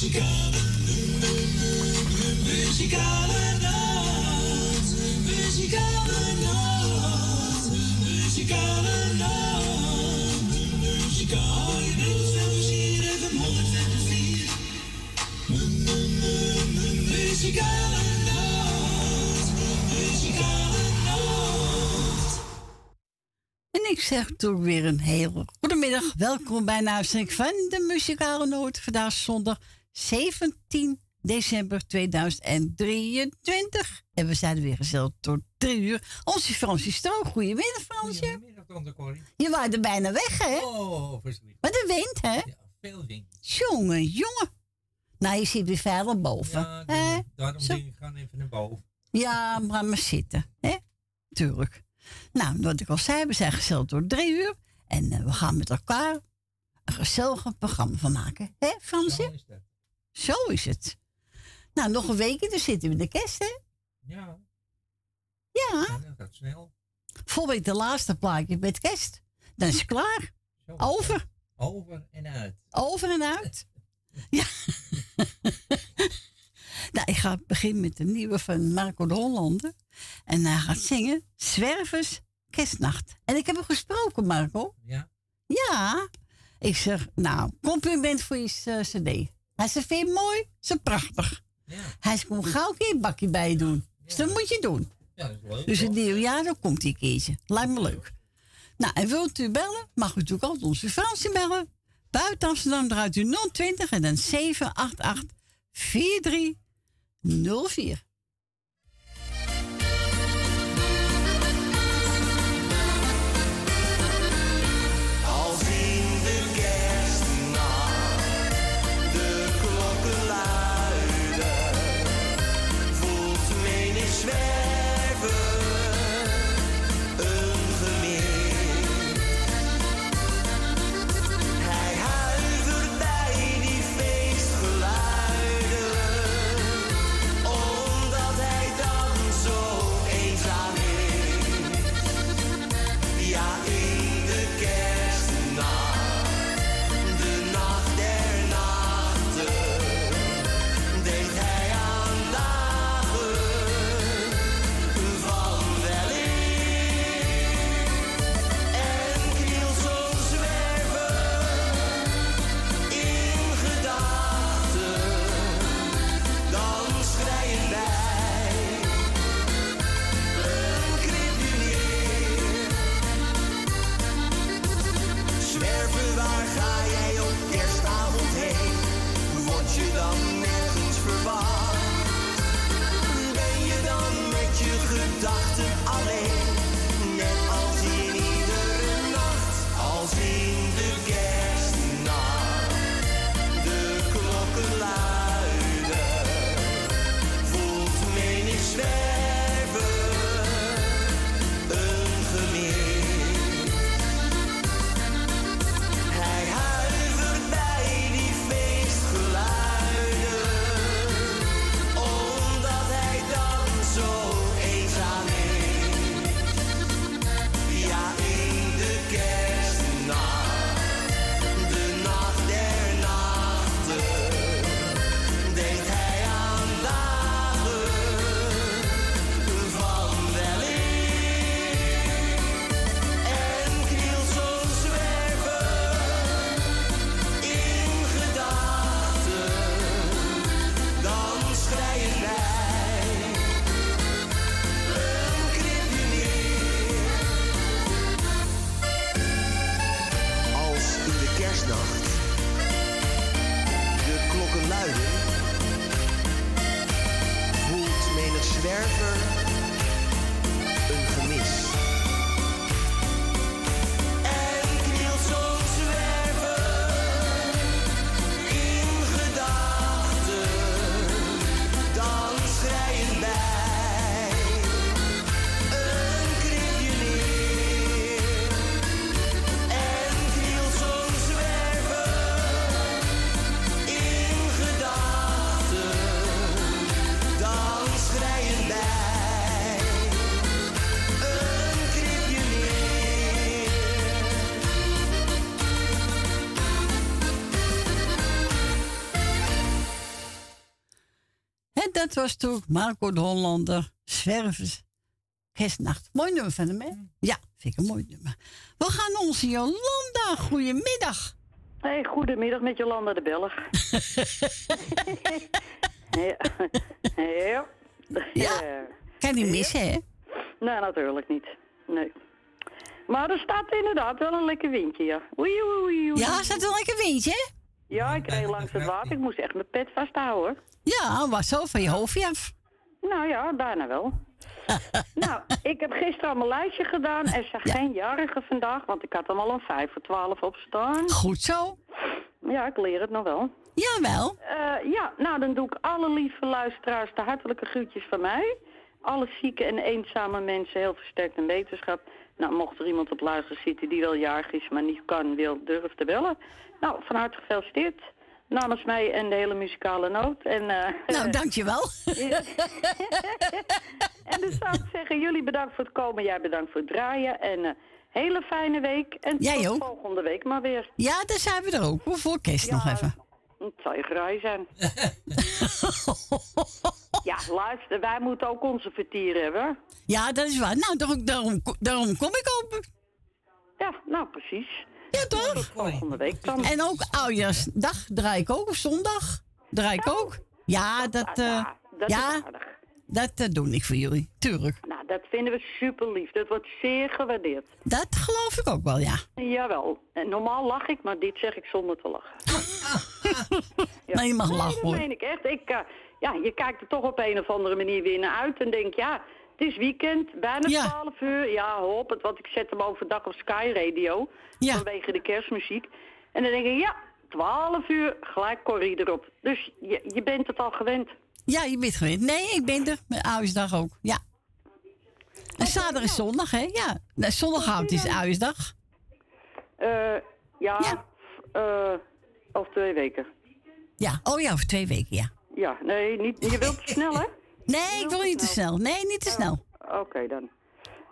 Muzikale, muzikale nacht. Muzikale nacht. Muzikale nacht. Muzikale. Muzikale nacht. Muzikale nacht. En ik zeg toch weer een hele goedemiddag. Welkom bij een van de Muzikale Noot. Vandaag zondag 17 december 2023. En we zijn er weer gezellig tot drie uur. Onze Fransje Stroog. Goedemiddag, Fransje. Goedemiddag, tante Corrie. Je was er bijna weg, hè? Oh, verschrikkelijk. Maar de wind, hè? Ja, veel wind. Jongen, jongen. Nou, je zit weer veilig boven. Ja, hè? daarom Zo. ik, ga even naar boven. Ja, maar maar zitten, hè? Tuurlijk. Nou, wat ik al zei, we zijn gezellig door drie uur. En eh, we gaan met elkaar een gezellig programma van maken. Hè, Fransje? Zo is dat. Zo is het. Nou, nog een weekje, dan zitten we in de kerst, hè? Ja, Ja. ja, dat gaat snel. Volgende de laatste plaatje met kerst. Dan is het klaar. Zo. Over. Over en uit. Over en uit. Ja. nou, ik ga beginnen met de nieuwe van Marco de Hollander. En hij gaat zingen Zwervers Kerstnacht. En ik heb hem gesproken, Marco. Ja, Ja. Ik zeg, nou, compliment voor je eh, cd. Hij zegt, vind je het mooi? Ze prachtig. ja, Hij zegt, kom gauw een keer een bakje bij je doen. Dus dat moet je doen. ja, dat is leuk. Dus het toch? nieuwe jaar, dan komt hij een keertje. Lijkt me leuk. Nou, en wilt u bellen? Mag u natuurlijk altijd onze Fransje bellen. Buiten Amsterdam draait u 020 en dan 788 4304. Dat was toen Marco de Hollander, Zwervers, Kerstnacht. Mooi nummer van hem, hè? Ja, vind ik een mooi nummer. We gaan onze Jolanda. Goedemiddag. Hey, goedemiddag met Jolanda de Belg. ja. ja. Ja. Kan niet missen, hè? Nee, natuurlijk niet. Nee. Maar er staat inderdaad wel een lekker windje, ja. Oei, oei, oei, oei. Ja, staat een lekker windje, hè? Ja, ik reed langs het water. Ik moest echt mijn pet vasthouden. hoor. Ja, was zo van je hoofdje af. Nou ja, daarna wel. nou, ik heb gisteren al mijn lijstje gedaan. Er zijn Ja. geen jarigen vandaag, want ik had hem al een 5 voor 12 op staan. Goed zo. Ja, ik leer het nog wel. Jawel. Eh, ja, nou dan doe ik alle lieve luisteraars de hartelijke groetjes van mij. Alle zieke en eenzame mensen heel versterkt en wetenschap. Nou, mocht er iemand op luister zitten die wel jarig is, maar niet kan, wil, durft te bellen. Nou, van harte gefeliciteerd. Namens mij en de hele muzikale noot. En, eh, Nou, dankjewel. en dus zou ik zeggen, jullie bedankt voor het komen, jij bedankt voor het draaien. En eh hele fijne week. En Jij tot ook. volgende week maar weer. Ja, daar zijn we er ook. Voor kerst nog even. Het zal je graai zijn. ja, luister, wij moeten ook onze vertier hebben. Ja, dat is waar. Nou, daarom, daarom, daarom kom ik ook. Ja, nou precies. Ja, toch? Volgende week dan. En ook oudjaarsdag draai ik ook. Of zondag draai ik ook. Ja, dat, eh, ja, dat ja. is aardig. dat eh, doe ik voor jullie. Tuurlijk. Nou, dat vinden we super lief. Dat wordt zeer gewaardeerd. Dat geloof ik ook wel, ja. Jawel. En normaal lach ik, maar dit zeg ik zonder te lachen. Ja. Nee, je mag lachen dat meen ik echt. Ik, eh, ja, je kijkt er toch op een of andere manier weer naar uit en denk, ja, het is weekend, bijna Ja. 12 uur. Ja, hop, het, want ik zet hem overdag op Sky Radio Ja. vanwege de kerstmuziek. En dan denk ik, ja, 12 uur, gelijk Corrie erop. Dus je, je bent het al gewend. Ja, je bent gewend. Nee, ik ben er. Met oudjaarsdag ook. Ja. En zaterdag is zondag, hè? Ja. Nee, zondagavond is oudjaarsdag. Eh, ja, Ja. eh, over twee weken. Ja. Oh ja, over twee weken, ja. Ja, nee, niet, je wilt te snel, hè? Nee, ik wil niet te snel. Nee, niet te snel. Oké dan.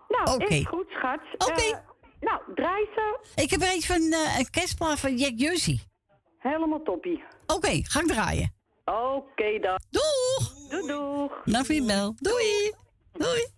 Nou, is goed, schat. Oké. Eh, nou, draai ze. Ik heb er iets van eh, een kerstplaat van Jack Jussie. Helemaal toppie. Oké, ga ik draaien. Oké dan. Doeg! Doei doeg. Je bel. Doei! Doei!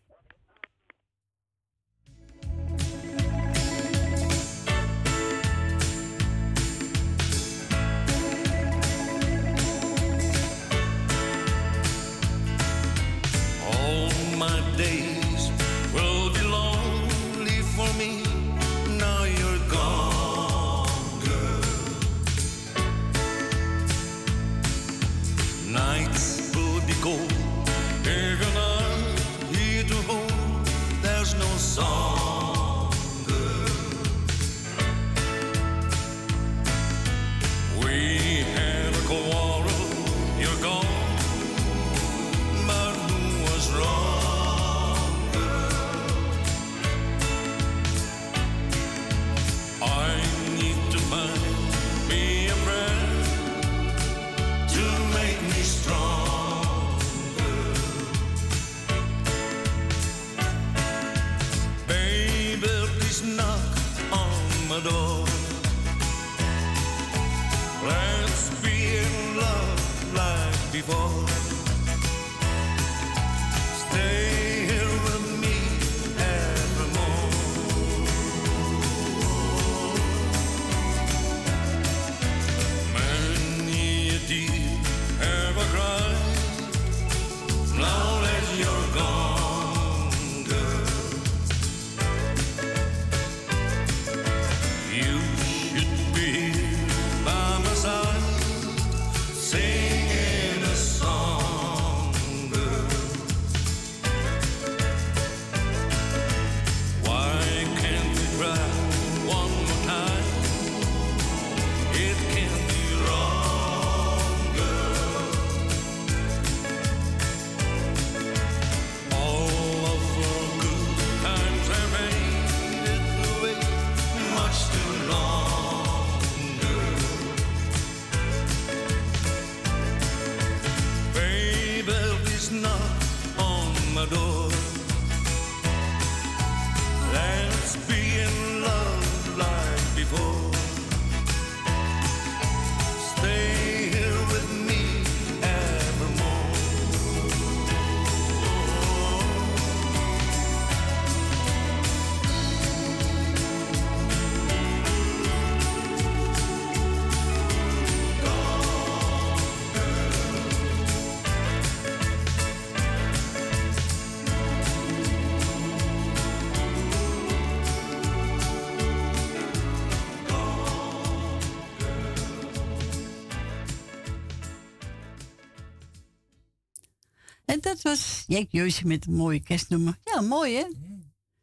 Jake Jeusje met een mooie kerstnummer. Ja, mooi hè?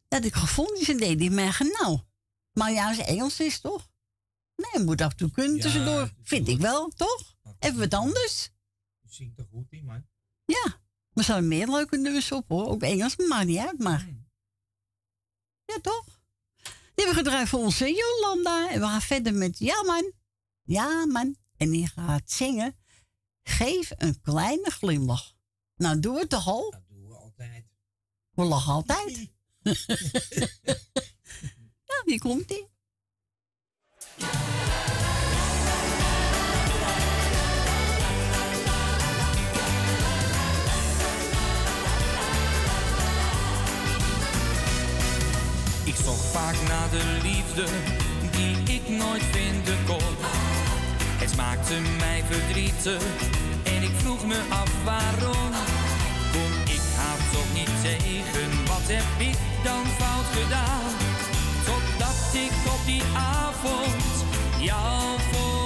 Dat ik gevonden is en deed die mij nou. Maar ja, als Engels is toch? Nee, je moet af en toe kunnen tussendoor. Vind ik wel, toch? Even wat anders. Je zingt er goed in, man. Ja, maar er staan meer leuke nummers op hoor. Ook Engels, maar niet uit. Maar ja, toch? Die hebben we gedraaid voor onze Jolanda. En we gaan verder met Ja man. Ja man. En die gaat zingen. Geef een kleine glimlach. Nou, doen we het toch al? Dat doen we altijd. We lachen altijd. nou, hier komt ie. Ik zocht vaak naar de liefde die ik nooit vinden kon. Het maakte mij verdrietig en ik vroeg me af waarom. Kom ik haar toch niet tegen, wat heb ik dan fout gedaan? Totdat ik op die avond jou voor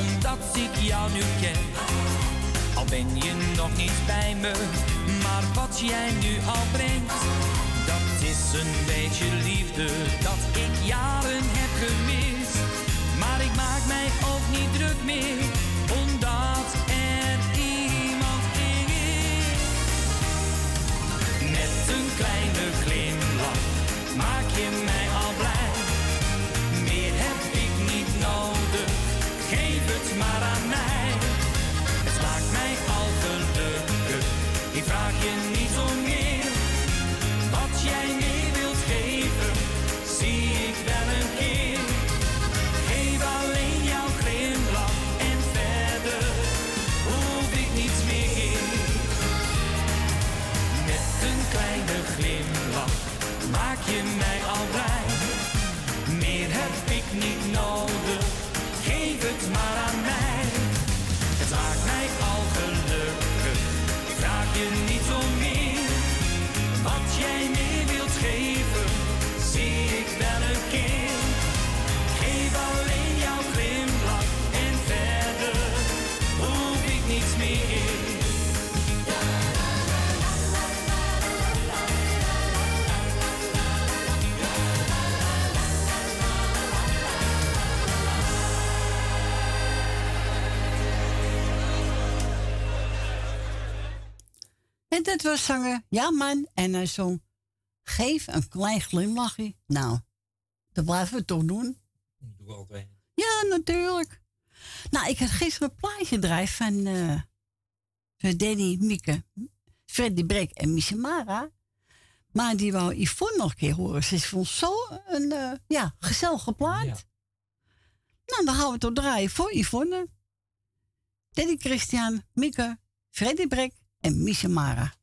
omdat ik jou nu ken. Al ben je nog niet bij me, maar wat jij nu al brengt, dat is een beetje liefde dat ik jaren heb gemist. Maar ik maak mij ook niet druk meer, omdat er iemand is. Met een kleine glimlach maak je mij En dat was zanger Ja man. En hij zong Geef een klein glimlachje. Nou, dat blijven we toch doen. Dat doen we altijd. Ja, natuurlijk. Nou, ik had gisteren een plaatje gedraaid van, van Danny, Mieke, Freddy Brek en Missimara. Maar die wou Yvonne nog een keer horen. Ze vond zo een eh, ja, gezellige plaat. Ja. Nou, dan gaan we het toch draaien voor Yvonne. Danny Christian, Mieke, Freddy Brek en Missimara.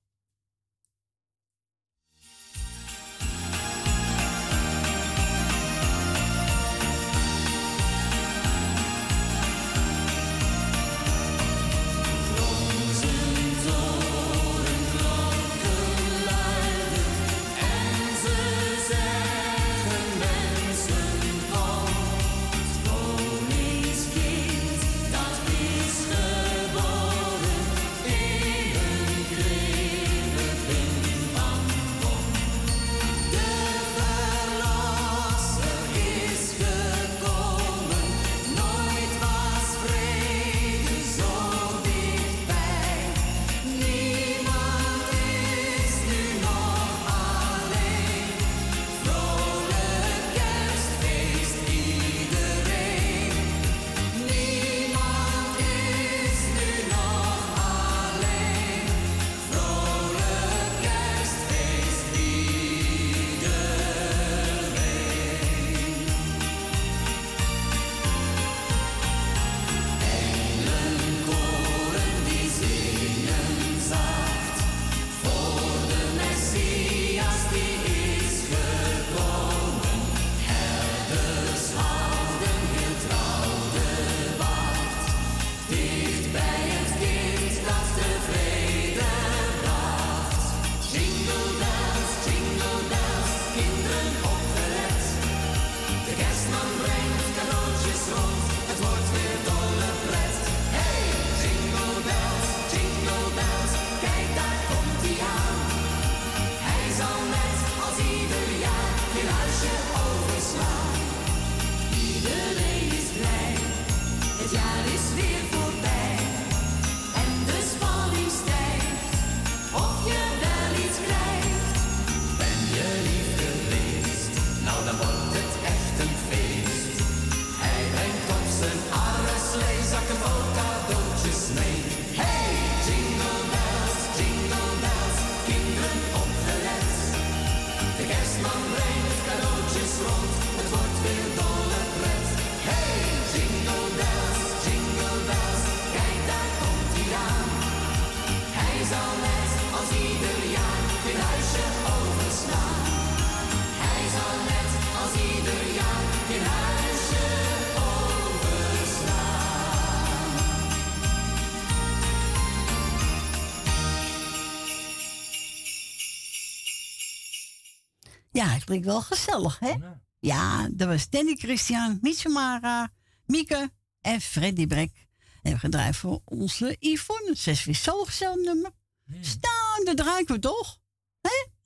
Klinkt wel gezellig, hè? Ja. Ja, dat was Danny Christian, Mitsumara, Mieke en Freddy Brek. En we gedraaid voor onze Yvonne. Ze is weer zo gezellig nummer. Ja, Staan, dat draaien we toch?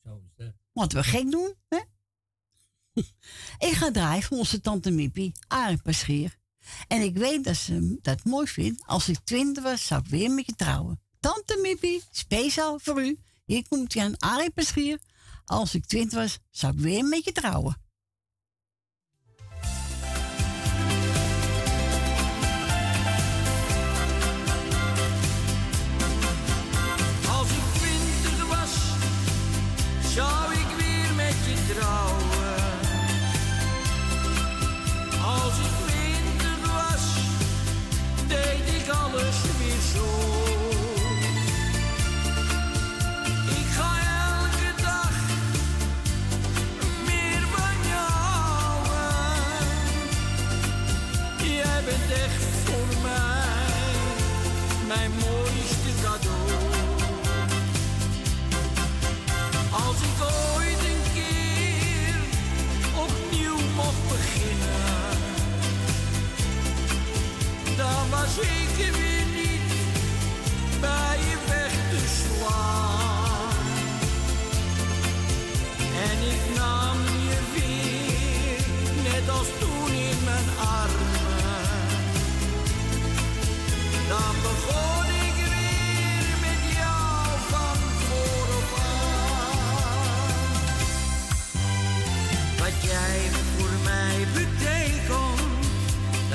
Zo is het. Wat we gek doen, hè? ik ga draaien voor onze tante Miepie, Arie Paschier. En ik weet dat ze dat mooi vindt. Als ik twintig was, zou ik weer met je trouwen. Tante Miepie, speciaal voor u. Hier komt hij aan Arie Paschier. Als ik twintig was, zou ik weer met je trouwen.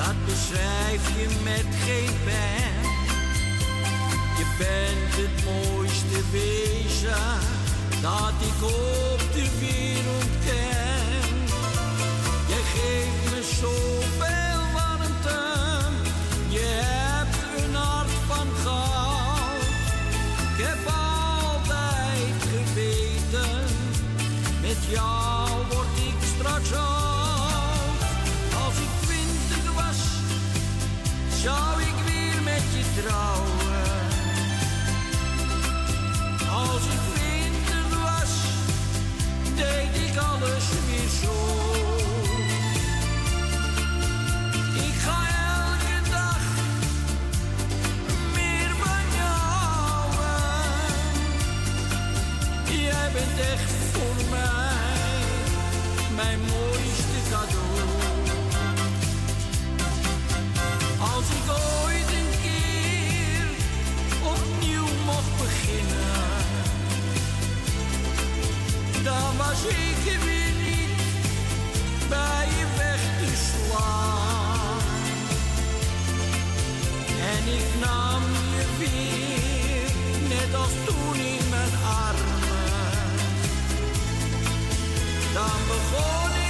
Dat beschrijf je met geen pen. Je bent het mooiste wezen dat ik op de wereld ken. Je geeft me zoveel warmte. Je hebt een hart van goud. Ik heb altijd geweten. Met jou bent echt voor mij mijn mooiste cadeau. Als ik ooit een keer opnieuw mocht beginnen, dan was ik er weer niet bij je weg te slaan. En ik nam je weer, net als toen in mijn armen. Begon ik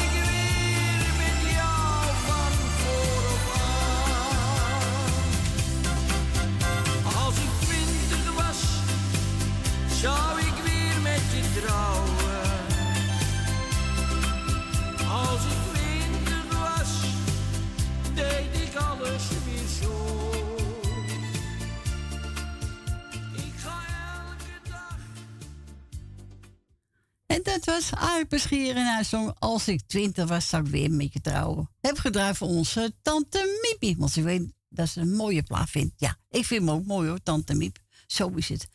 Dat was Arie en hij zong Als ik twintig was, zou ik weer met je trouwen. Heb gedraaid voor onze tante Miepie. Want ze weet dat ze een mooie plaat vindt. Ja, ik vind hem ook mooi hoor, tante Miep. Zo is het.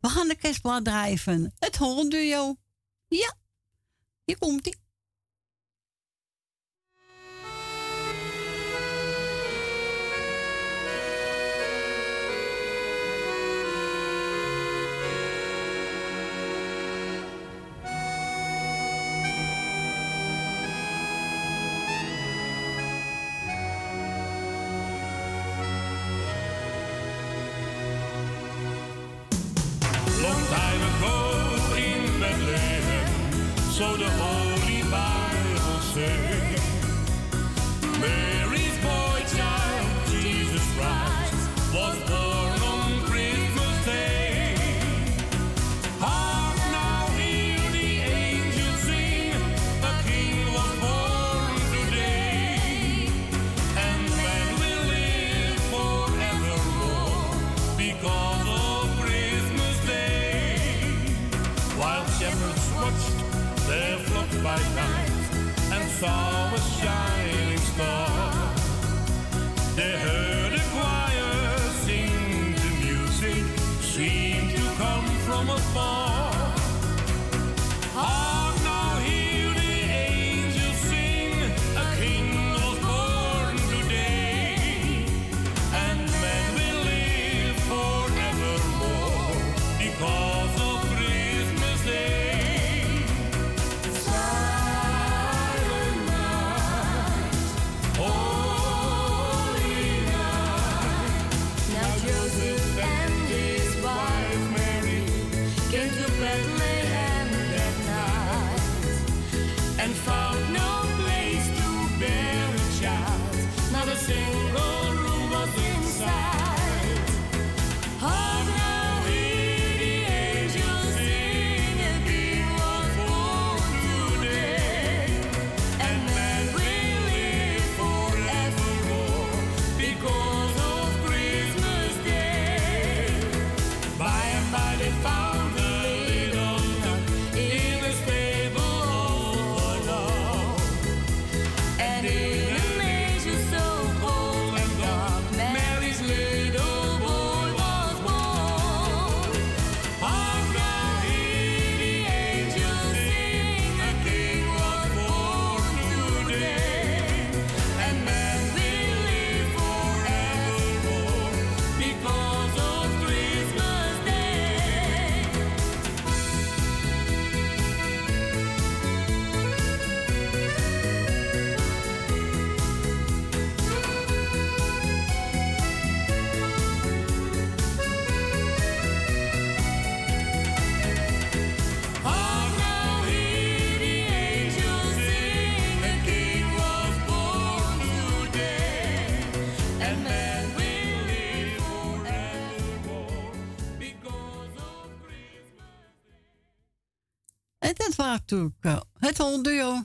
We gaan de kerstplaat draaien van het Holland-duo. Ja, hier komt saw was shine. Eh, het Holduo.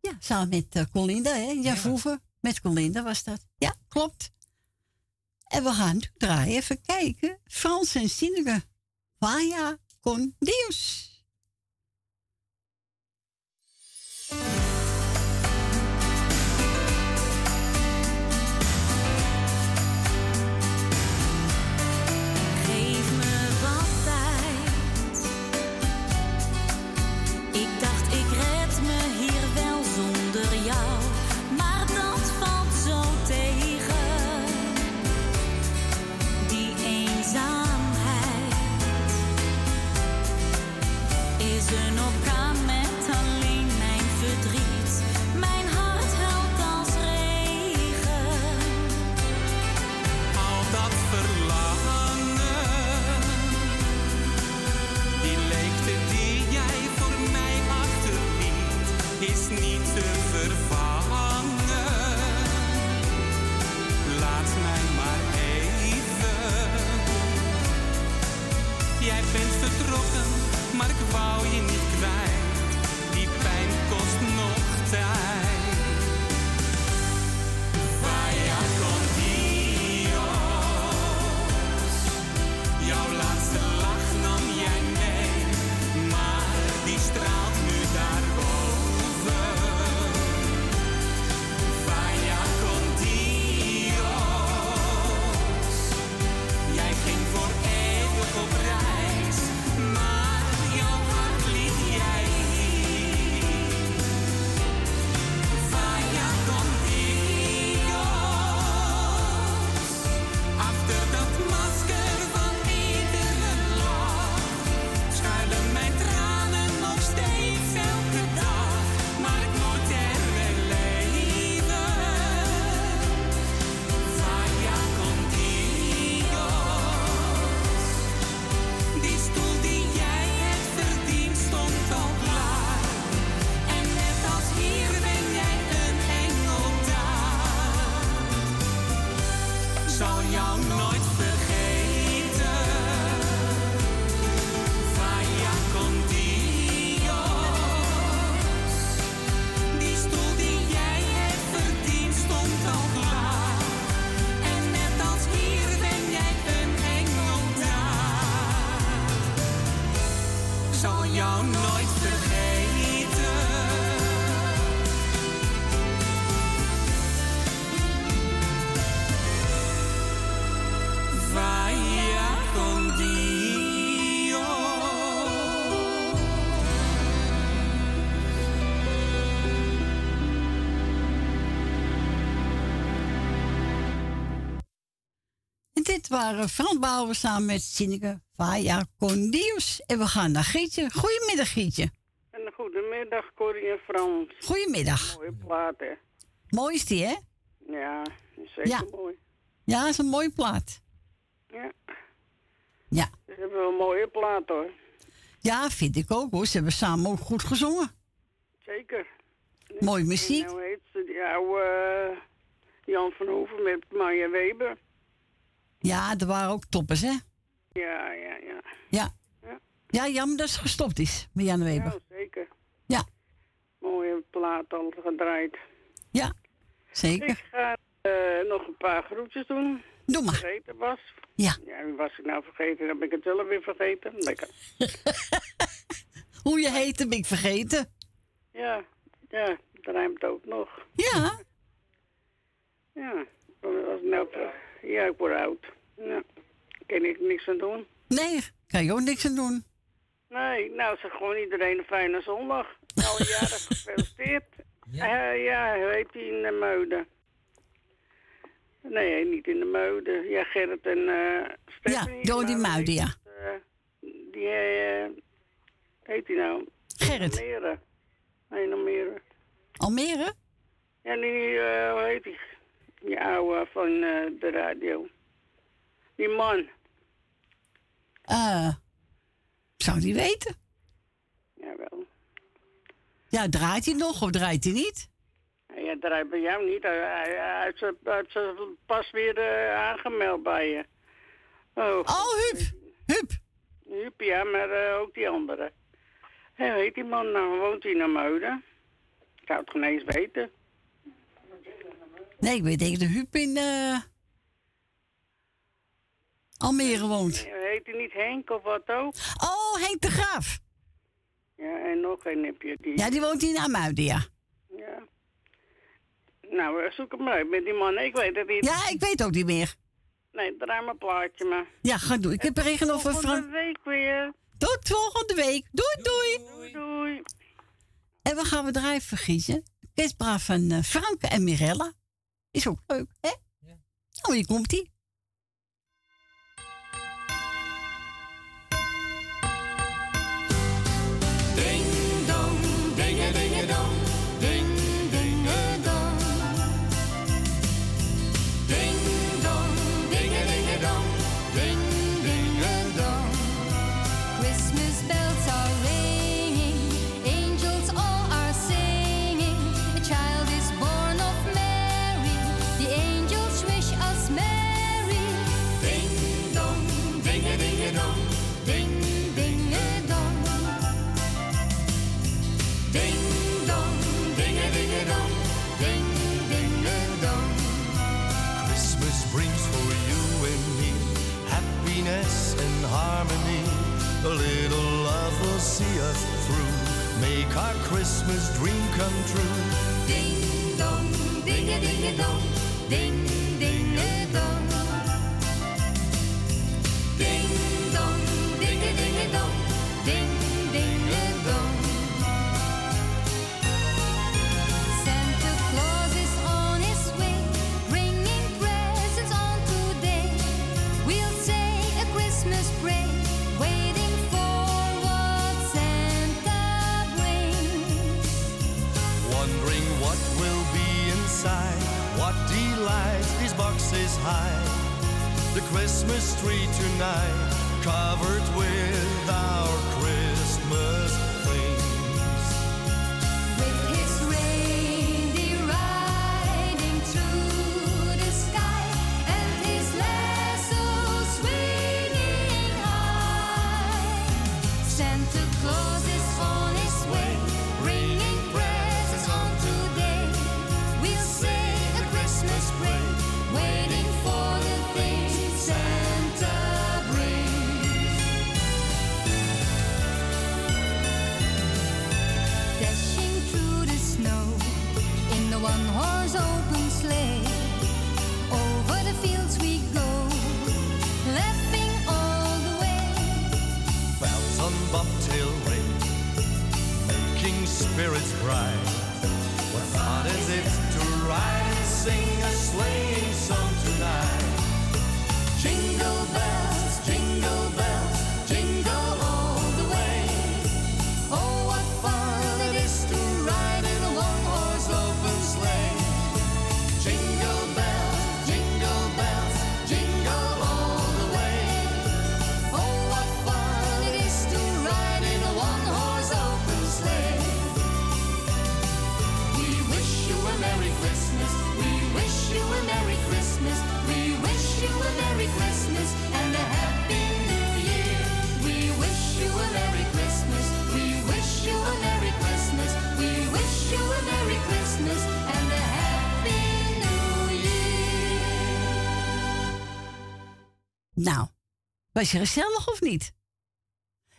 Ja, samen met eh, Colinda, hè? Ja, ja. Vroeger. Met Colinda was dat. Ja, klopt. En we gaan draaien. Even kijken. Frans en Sineke. Vaya con Dios. Dit waren Frans Bauer samen met Sineke Vaya Condius. En we gaan naar Gietje. Goedemiddag, Gietje. En goedemiddag, Corrie en Frans. Goedemiddag. Mooie plaat, hè? Mooi is die, hè? Ja, zeker Ja. mooi. Ja, dat is een mooie plaat. Ja. Ja. Ze hebben wel een mooie plaat, hoor. Ja, vind ik ook, hoor. Ze hebben samen ook goed gezongen. Zeker. Mooie muziek. En hoe heet ze? Die oude eh, Jan van Hoeven met Marja Weber. Ja, er waren ook toppers, hè? Ja, ja, ja. Ja. Ja. Ja, jammer dat ze gestopt is met Jan Weber. Ja, zeker. Ja. Mooie plaat al gedraaid. Ja, zeker. Ik ga eh, nog een paar groetjes doen. Doe maar. Vergeten was. Ja. Ja, was ik nou vergeten? Dan ben ik het zelf weer vergeten. Lekker. Hoe je heet, heb ik vergeten. Ja, ja, dat rijmt ook nog. Ja. Ja, als ik nou, ja, ik word oud. Ja, kan ik niks aan doen. Nee, kan je ook niks aan doen. Nee, nou zeg gewoon iedereen een fijne zondag. Alle jaren gefeliciteerd. Ja, ja hoe heet die in de Meuden? Nee, niet in de Meuden. Ja, Gerrit en eh Stephanie. Ja, door die muiden, ja. eh, die, eh heet die nou? Gerrit. Almere. Nee, meer. Almere? Ja, die, eh, hoe heet die? Die oude van eh, de radio. Die man. Eh, zou die weten? Jawel. Ja, draait hij nog of draait hij niet? Ja, draait bij jou niet. Hij, hij, hij hij ze pas weer eh, aangemeld bij je. Oh, Oh, Huub. Huub. Huub, ja, maar eh, ook die andere. Hoe heet die man nou? Woont hij in Muiden? Ik zou het geen eens weten. Nee, ik weet denk dat Huub in eh, Almere woont. Heet hij niet Henk of wat ook? Oh, Henk de Graaf. Ja, en nog een heb je die. Ja, die woont in Amuiden, ja. Ja. Nou, eh, zoek hem maar uit met die man. Ik weet het niet. Ja, ik weet ook niet meer. Nee, draai maar een plaatje maar. Ja, ga doen. Ik heb er regen over Volgende week weer. Tot volgende week. Doei, doei. Doei, doei. En we gaan we draaien vergiezen. Kerstbraaf van eh, Frank en Mirella. Is ook leuk, hè? Oh, hier komt A little love will see us through, make our Christmas dream come true. Ding dong, dinge dinge dong, ding dinge dong. Ding dong, dinge dinge dong, boxes hide. The Christmas tree tonight, covered with our spirit's bright. What fun is it to ride and sing a sleighing song tonight? Nou, was je gezellig of niet?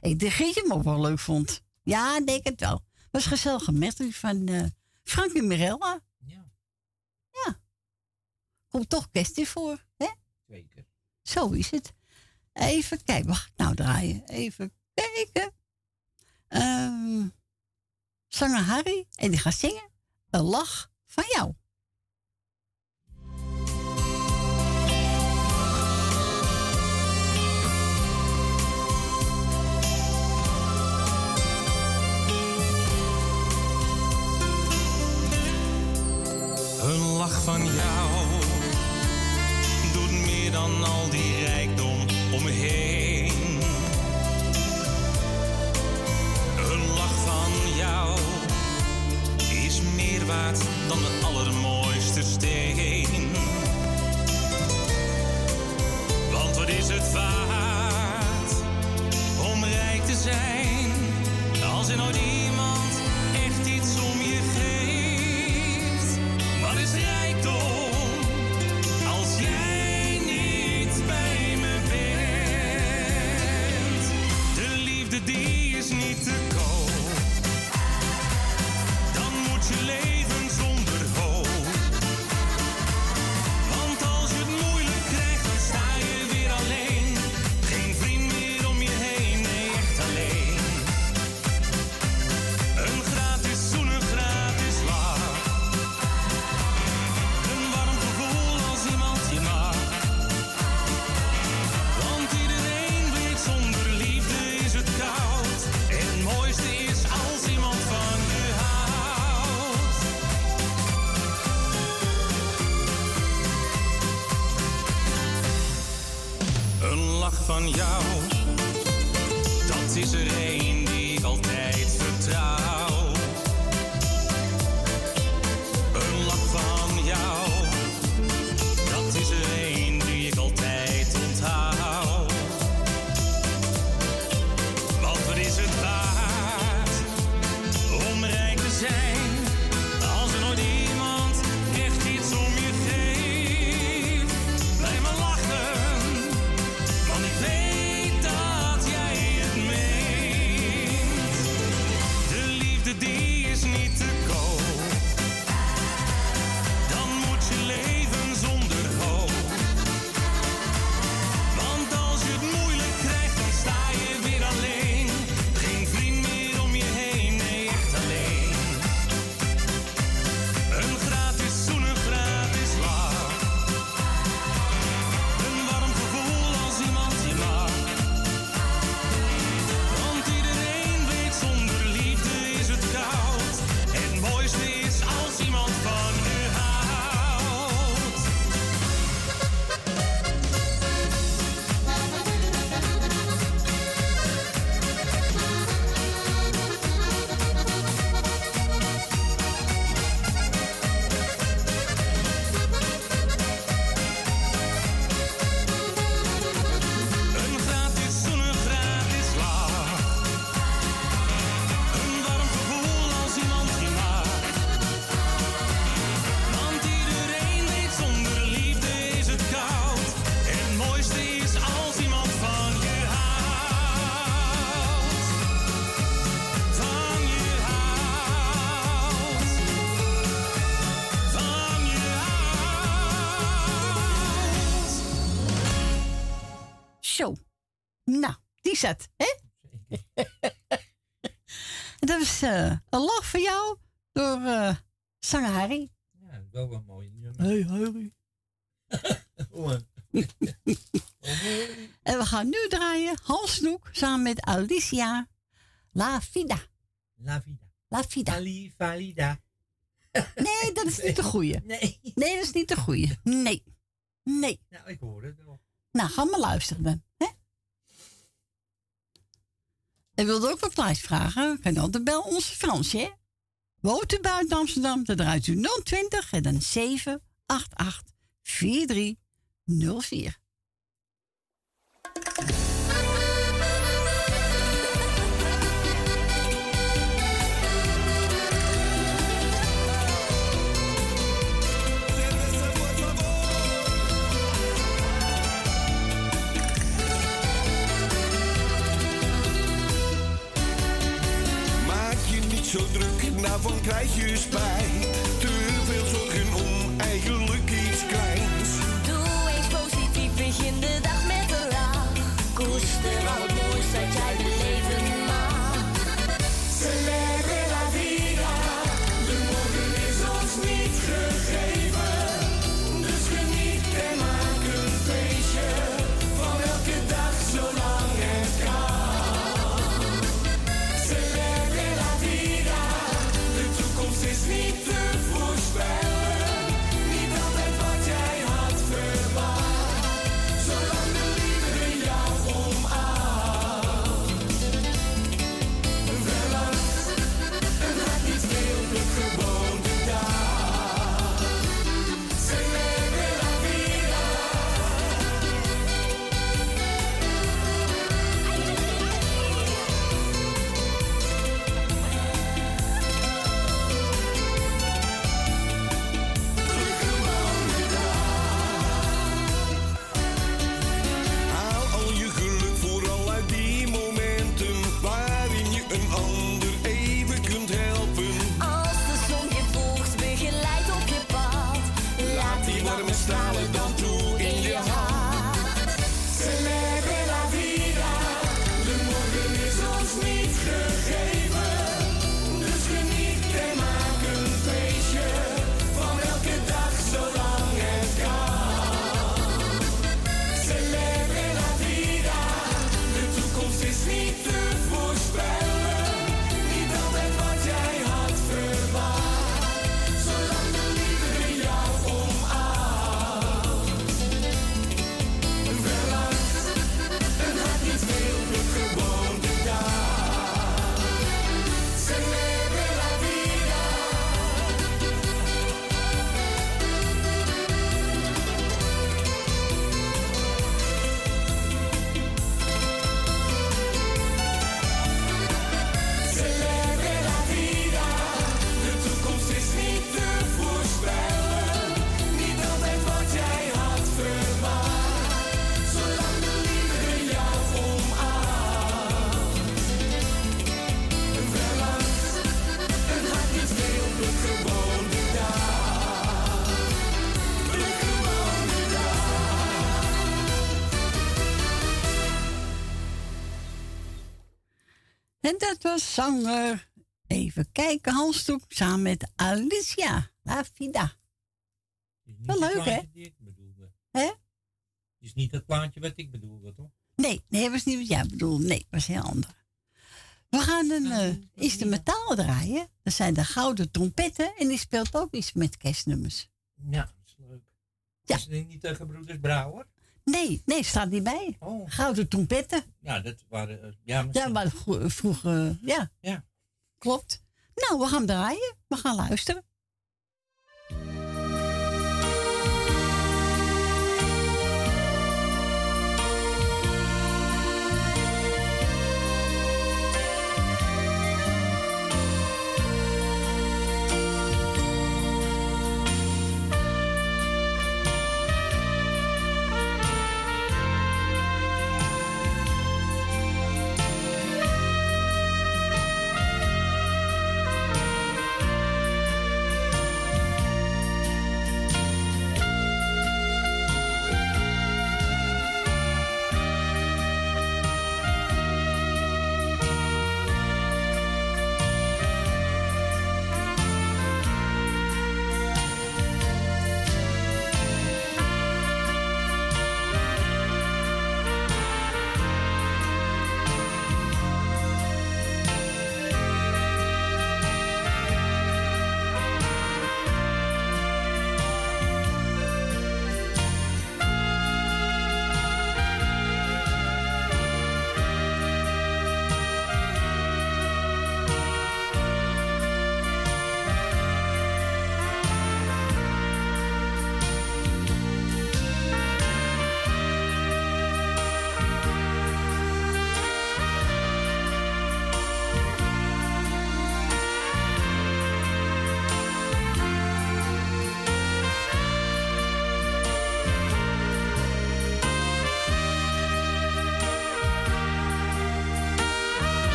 Ik denk dat je hem ook wel leuk vond. Ja, denk het wel. Was gezellig met van uh, Frank en Mirella. Ja. Ja. Komt toch kwestie voor, hè? Zeker. Zo is het. Even kijken. Wacht, nou draaien. Even kijken. Um, zanger Harry. En die gaat zingen. Een lach van jou. Een lach van jou. Doet meer dan al die Nou, die zat, hè? dat is eh, een lach voor jou door uh, zanger Harry. Ja, wel een mooi nummer. Hey Harry. en we gaan nu draaien Hans Snoek samen met Alicia La Vida. La Vida. La Vida. Ali Valida. nee, dat is niet de goede. Nee. Nee, dat is niet de goede. Nee. Nee. Nou, ik hoor het wel. Nou, ga maar luisteren dan. Hè? En wilde ook wat prijs vragen? Kan altijd bel onze Fransje, hè? Woont buiten Amsterdam, dan draait u 020 en dan 788 4304. Zo druk, daarvan krijg je spijt. Te veel zorgen om eigenlijk iets kleins. Doe eens positief, begin de dag met een lach. Koester Zanger. Even kijken, Hans Snoek samen met Alicia. La Vida. Wel leuk, hè? Hè? Is niet het plaatje wat ik bedoelde, toch? Nee, nee, was niet wat jij bedoelde. Nee, was heel ander. We gaan een uh, instrumentaal draaien. Dat zijn de gouden trompetten. En die speelt ook iets met kerstnummers. Ja, dat is leuk. Ja. Is het niet tegen Broeders Brouwer? Nee, nee, staat niet bij. Oh. Gouden trompetten. Ja, dat waren... eh, ja, maar vro- vroeger, ja. Ja. Klopt. Nou, we gaan draaien. We gaan luisteren.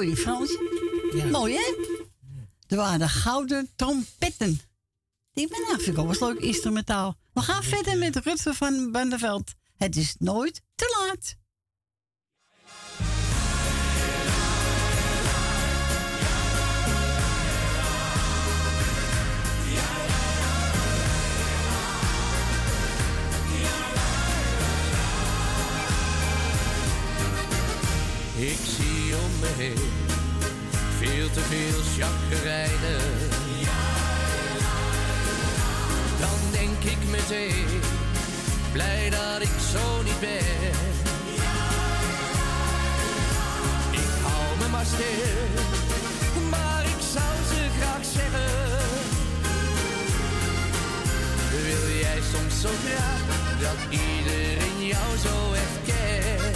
Je, Frans? Mooi, hè? Er waren de gouden trompetten. Die ben eigenlijk ook wel leuk instrumentaal. We gaan verder met Rutger van Bandeveld. Het is nooit te laat. Ik veel te veel chagrijnen. Dan denk ik meteen, blij dat ik zo niet ben. Ik hou me maar stil, maar ik zou ze graag zeggen. Wil jij soms zo graag dat iedereen jou zo echt kent?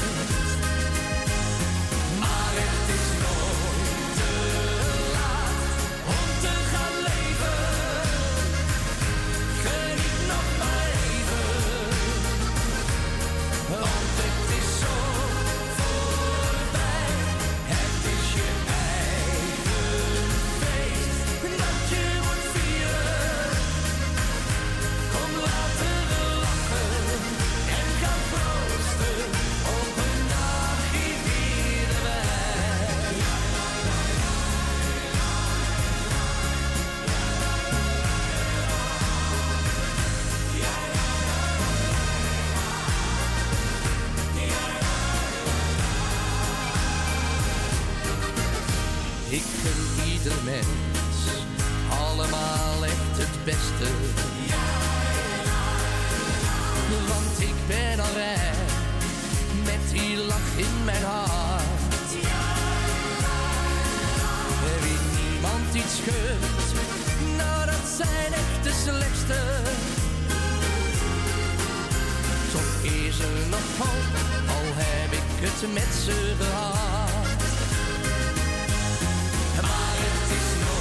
Want ik ben al rijk met die lach in mijn hart. Wie niemand iets gunt, nou dat zijn echt de slechtste. Toch is er nog hoop, al heb ik het met ze gehad. Maar het is nooit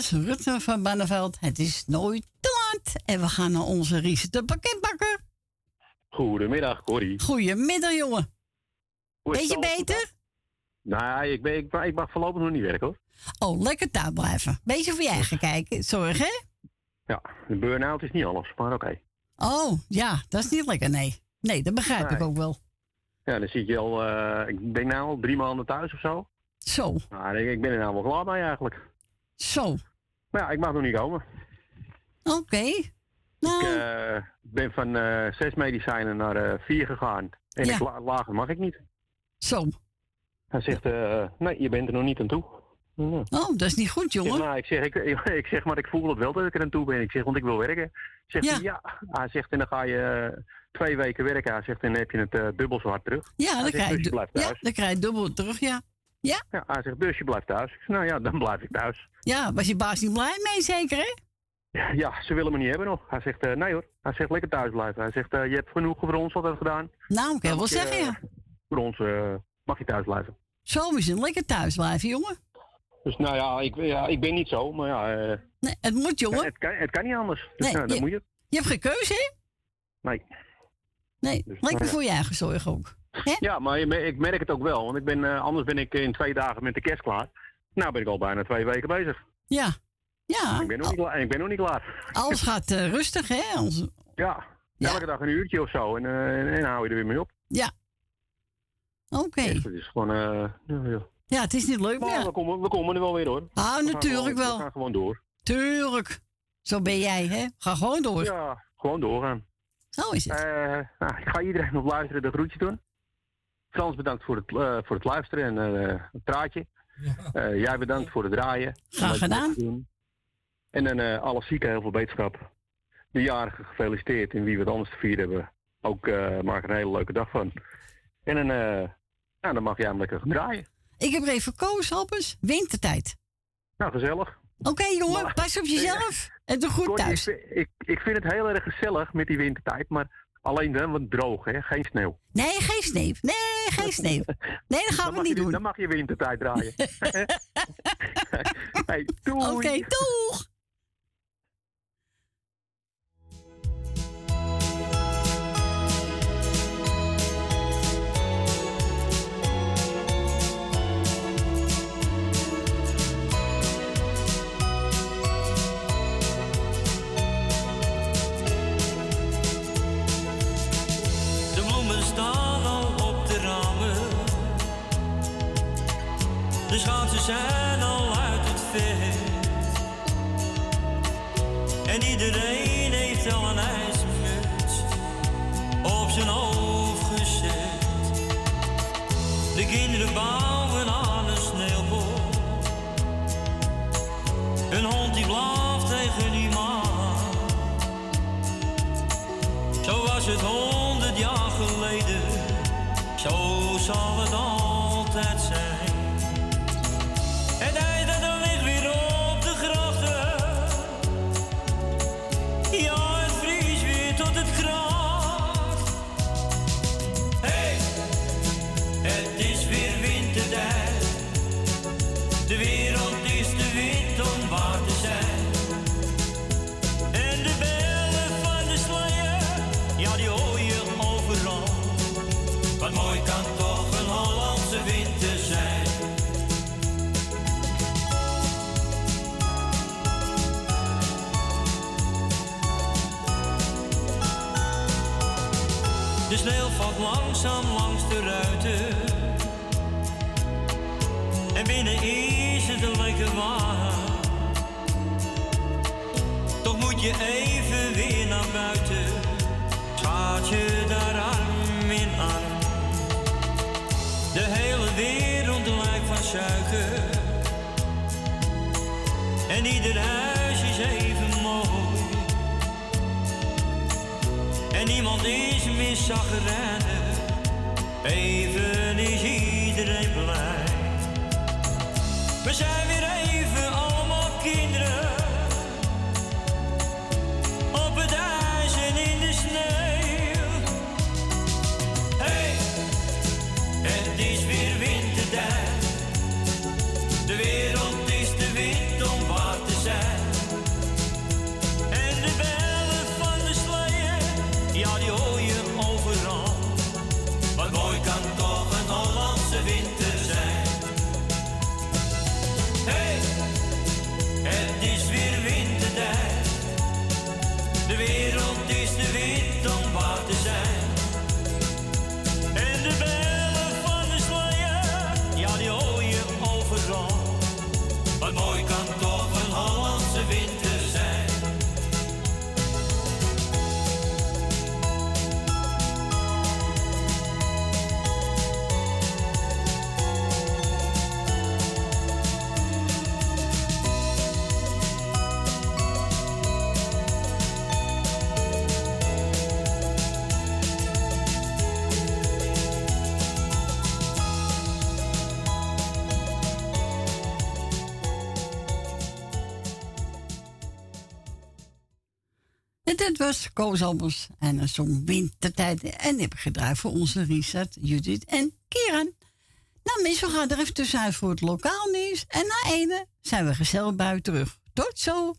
was Rutger van Banneveld. Het is nooit te laat. En we gaan naar onze Ries de pakketbakker. Goedemiddag, Corrie. Goedemiddag, jongen. Beetje beter? Nou, ik, ben, ik, ik mag voorlopig nog niet werken hoor. Oh, lekker thuis blijven. Beetje voor je eigen kijken. Zorg, hè? Ja, de burn-out is niet alles, maar oké. Oh, ja, dat is niet lekker, nee. Nee, dat begrijp ik ook wel. Ja, dan zit je al, eh, ik denk nou al drie maanden thuis of zo. Zo. Nou, ik, ik ben er nou wel klaar mee eigenlijk. Zo. Maar ja, ik mag nog niet komen. Oké. Nou. Ik eh, ben van eh, zes medicijnen naar eh, vier gegaan. En Ja. ik, la- lager mag ik niet. Zo. Hij zegt, eh, nee, je bent er nog niet aan toe. Oh, dat is niet goed, Ik zeg, jongen. nou, ik, zeg, ik, ik zeg, maar ik voel het wel dat ik er aan toe ben. Ik zeg, want ik wil werken. Zegt Ja. hij, ja. Hij zegt, en dan ga je twee weken werken. Hij zegt, en dan heb je het eh, dubbel zo hard terug. Ja, dan krijg je, dus je blijft ja, dan krijg je dubbel terug, ja. Ja? Ja, hij zegt, dus je blijft thuis. Ik zeg, nou ja, dan blijf ik thuis. Ja, was je baas niet blij mee, zeker, hè? Ja, ze willen me niet hebben nog. Hij zegt, eh, nee hoor. Hij zegt, lekker thuis blijven. Hij zegt, eh, je hebt genoeg voor ons altijd gedaan. Nou, ik kan wel zeggen, ja. Voor ons eh, mag je thuis blijven. Zo is het. Lekker thuis blijven, jongen. Dus nou ja, ik, ja, ik ben niet zo, maar ja... Nee, het moet, jongen. Het kan, het kan niet anders. Dus Nee, nou, dan je- moet je. Je hebt geen keuze, hè? Nee. Nee, Dus, lekker nou voor je eigen zorg ook. Ja, maar ik merk het ook wel. Want ik ben, eh, anders ben ik in twee dagen met de kerst klaar. Nou ben ik al bijna twee weken bezig. Ja. Ja. Ik ben nog niet, klaar- ik ben nog niet klaar. Alles gaat eh, rustig, hè? Als- Ja, elke dag een uurtje of zo. En, eh, en, en hou je er weer mee op. Ja. Oké. Dus het is gewoon... ja, ja. Ja, het is niet leuk Maar meer. we, komen, we komen er wel weer hoor. Ah, We natuurlijk gewoon- wel. We gaan gewoon door. Tuurlijk. Zo ben jij, hè? Ga gewoon door. Ja, gewoon doorgaan. Zo is het. Nou, ik ga iedereen op luisteren de groetje doen. Frans bedankt voor het, eh, voor het luisteren en eh, het praatje. Eh, jij bedankt voor het draaien. Graag gedaan. En dan eh, alle zieken heel veel beterschap. De jarigen gefeliciteerd en wie wat anders te vieren hebben. Ook eh maak er een hele leuke dag van. En dan, eh, nou, dan mag jij hem lekker gaan draaien. Ik heb er even koos, Happers. Wintertijd. Nou, gezellig. Oké, jongen. Pas op jezelf. En doe goed thuis. Ik, ik, ik vind het heel erg gezellig met die wintertijd, maar alleen wel wat droog, hè? Geen sneeuw. Nee, geen sneeuw. Nee, geen sneeuw. Nee, dat gaan we niet je, doen. Dan mag je wintertijd draaien. hey. Oké, doeg. Zijn al uit het veld. En iedereen heeft al een ijsmuts op zijn hoofd gezet. De kinderen bouwen aan een sneeuwbol. Een hond die blaaft tegen die maan. Zo was het honderd jaar geleden, zo zal het altijd zijn. Langs de ruiten. En binnen is het lekker warm. Toch moet je even weer naar buiten. Gaat je daar arm in arm. De hele wereld lijkt van suiker. En ieder huis is even mooi. En niemand is meer zagrijnig. Even is iedereen blij. We zijn weer even was Koos Albers en een song Wintertijd. En heb ik gedraaid voor onze Richard, Judith en Kieran. Nou we gaan er even tussenuit voor het lokaal nieuws. En na ene zijn we gezellig buiten terug. Tot zo!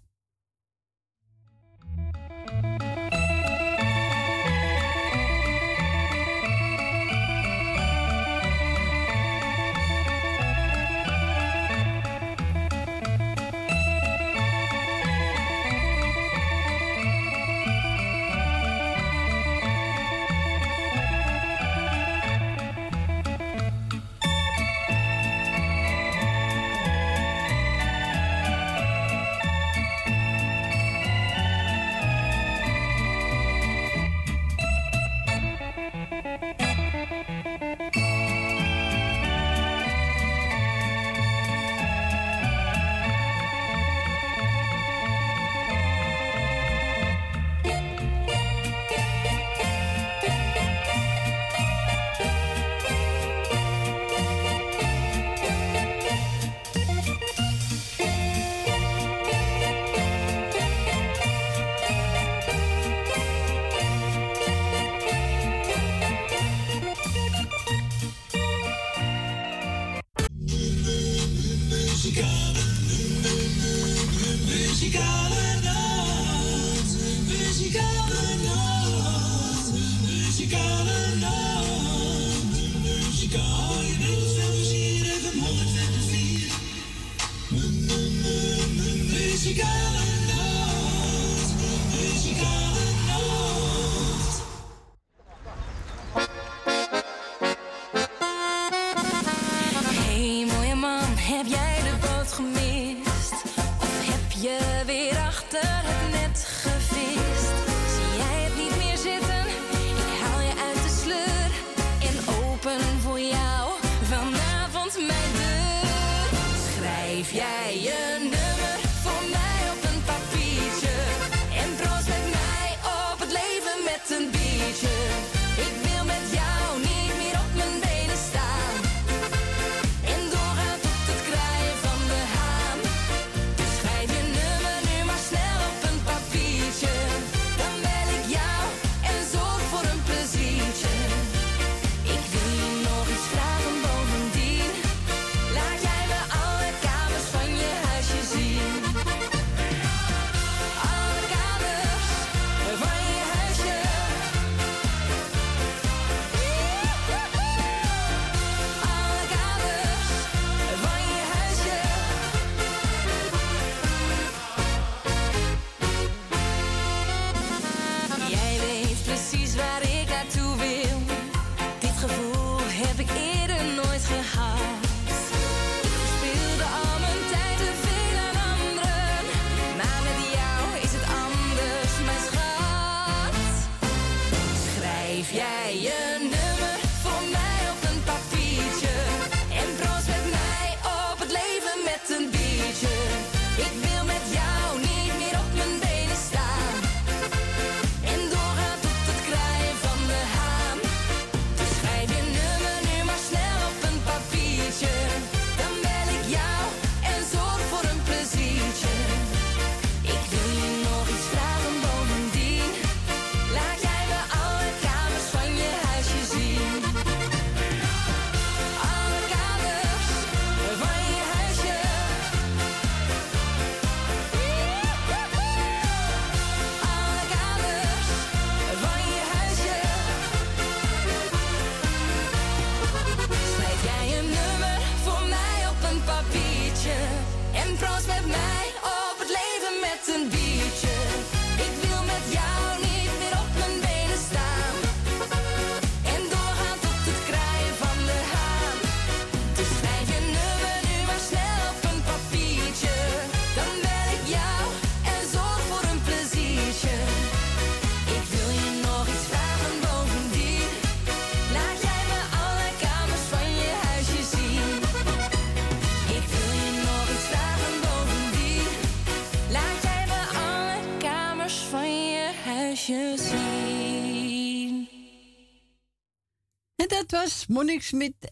Dat was Monique Smit.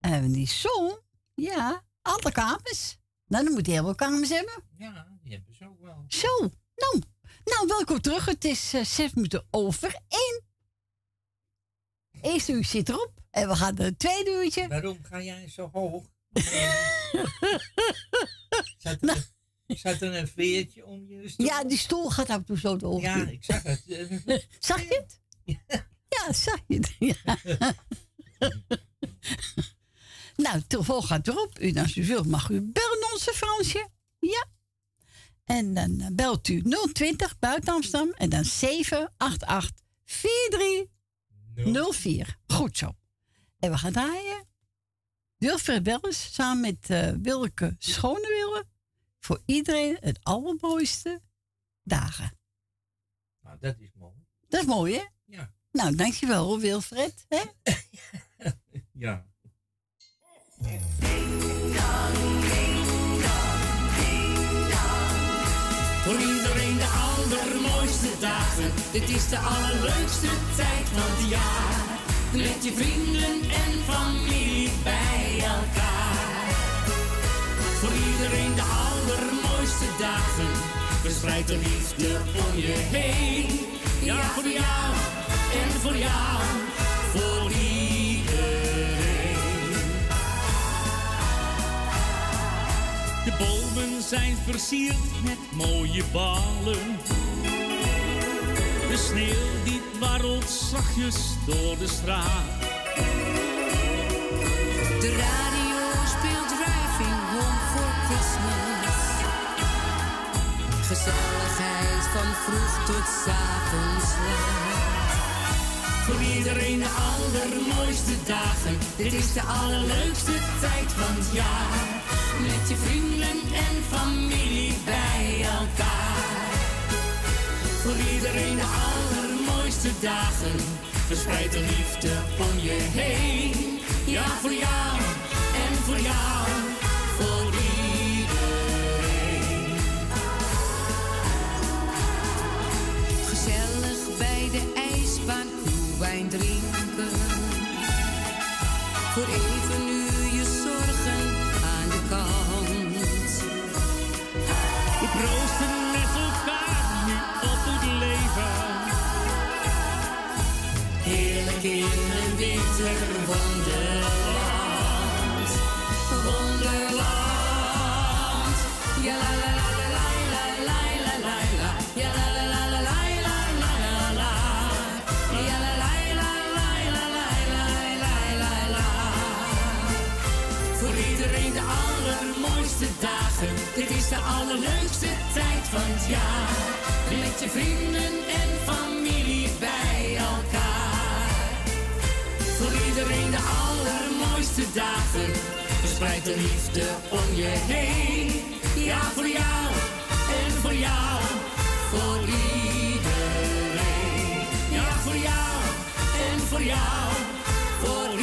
En die zong, ja, alle kamers. Nou, dan moet hij heel veel kamers hebben. Ja, die hebben ze ook wel. Zo, nou, nou welkom terug. Het is eh, zes minuten over één. Eerste uur zit erop. En we gaan het tweede uurtje. Waarom ga jij zo hoog? Zat er, zat er een veertje om je stoel? Ja, die stoel gaat af en toe zo door. Ja, ik zag het. Zag je het? Ja, zag je het? Ja. nou, telefoon gaat erop. U, als u wilt, mag u bellen onze Fransje. Ja. En dan eh, belt u 020 buiten Amsterdam en dan 788 4304. Goed zo. En we gaan draaien. Wilfred Welles samen met eh Wilke Schonewille. Voor iedereen het allermooiste dagen. Nou, dat is mooi. Dat is mooi, hè? Nou, dankjewel Wilfred. Hè? Ja. Voor iedereen de allermooiste dagen. Dit is de allerleukste tijd van het jaar. Met je vrienden en familie bij elkaar. Voor iedereen de allermooiste dagen. Verspreid de liefde om je heen. Ja, voor jou en voor jou. Voor iedereen. De bomen zijn versierd met mooie ballen. De sneeuw die dwarrelt zachtjes door de straat. De radio speelt Driving Home for Christmas. Gezelligheid van vroeg tot. Voor iedereen de allermooiste dagen. Dit is de allerleukste tijd van het jaar. Met je vrienden en familie bij elkaar. Voor iedereen de allermooiste dagen. Verspreid de liefde om je heen. Ja, voor jou en voor jou. Voor iedereen. Gezellig bij de mijn drie. Allerleukste tijd van het jaar. Met je vrienden en familie bij elkaar. Voor iedereen de allermooiste dagen. Verspreid de liefde om je heen. Ja, voor jou en voor jou. Voor iedereen. Ja, voor jou en voor jou. Voor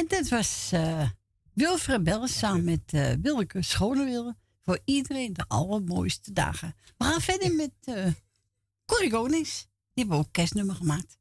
En dat was eh Wilfred Bell samen met eh Wilke Schonewilde. Voor iedereen de allermooiste dagen. We gaan verder met eh Corrie Konings. Die hebben ook kerstnummer gemaakt.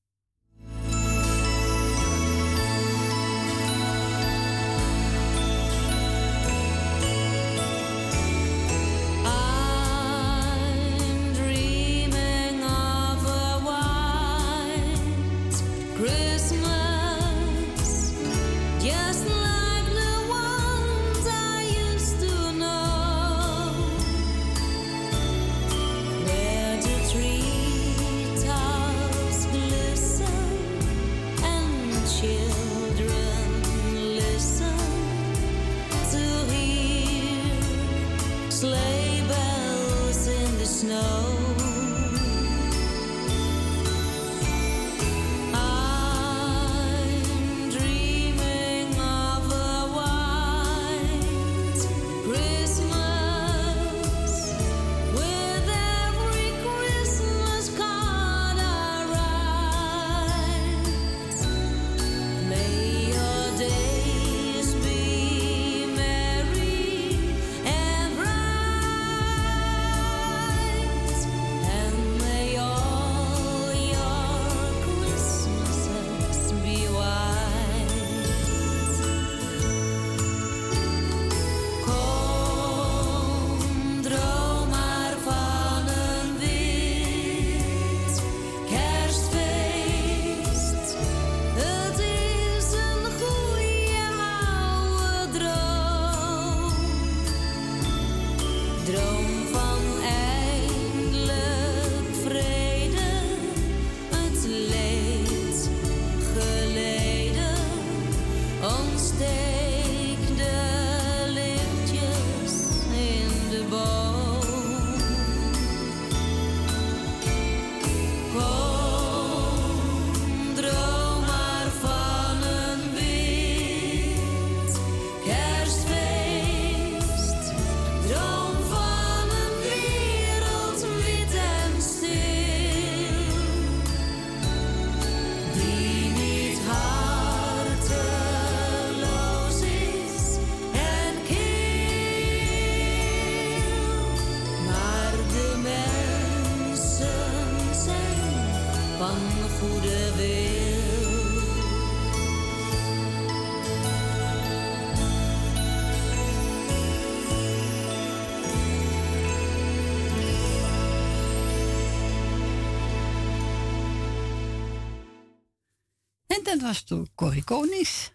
Dat was toen Corrie Konings.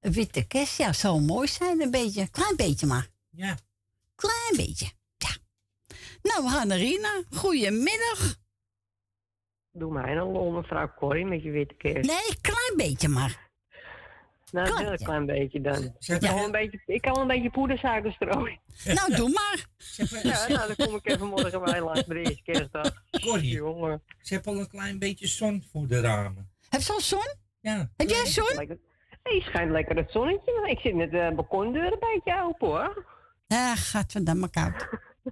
Een witte kerst, ja, zou mooi zijn, een beetje. Klein beetje maar. Ja. Klein beetje, ja. Nou, we gaan naar Rina. Goedemiddag. Doe mij een lol, mevrouw Corrie, met je witte kerst. Nee, klein beetje maar. Nou, een Klein, heel klein beetje dan. Zeg Ik kan, maar- wel een beetje, ik kan wel een beetje poedersuiker strooien. Nou, doe maar. Ja, nou, dan kom ik even morgen bij langs bij de eerste kerstdag. Corrie, Jongen. ze hebben al een klein beetje zon voor de ramen. Heb je al zon? Ja. Heb jij zon? Nee, schijnt lekker het zonnetje. maar Ik zit met de balkondeur een beetje open hoor. Ah, gaat vandaan maar koud.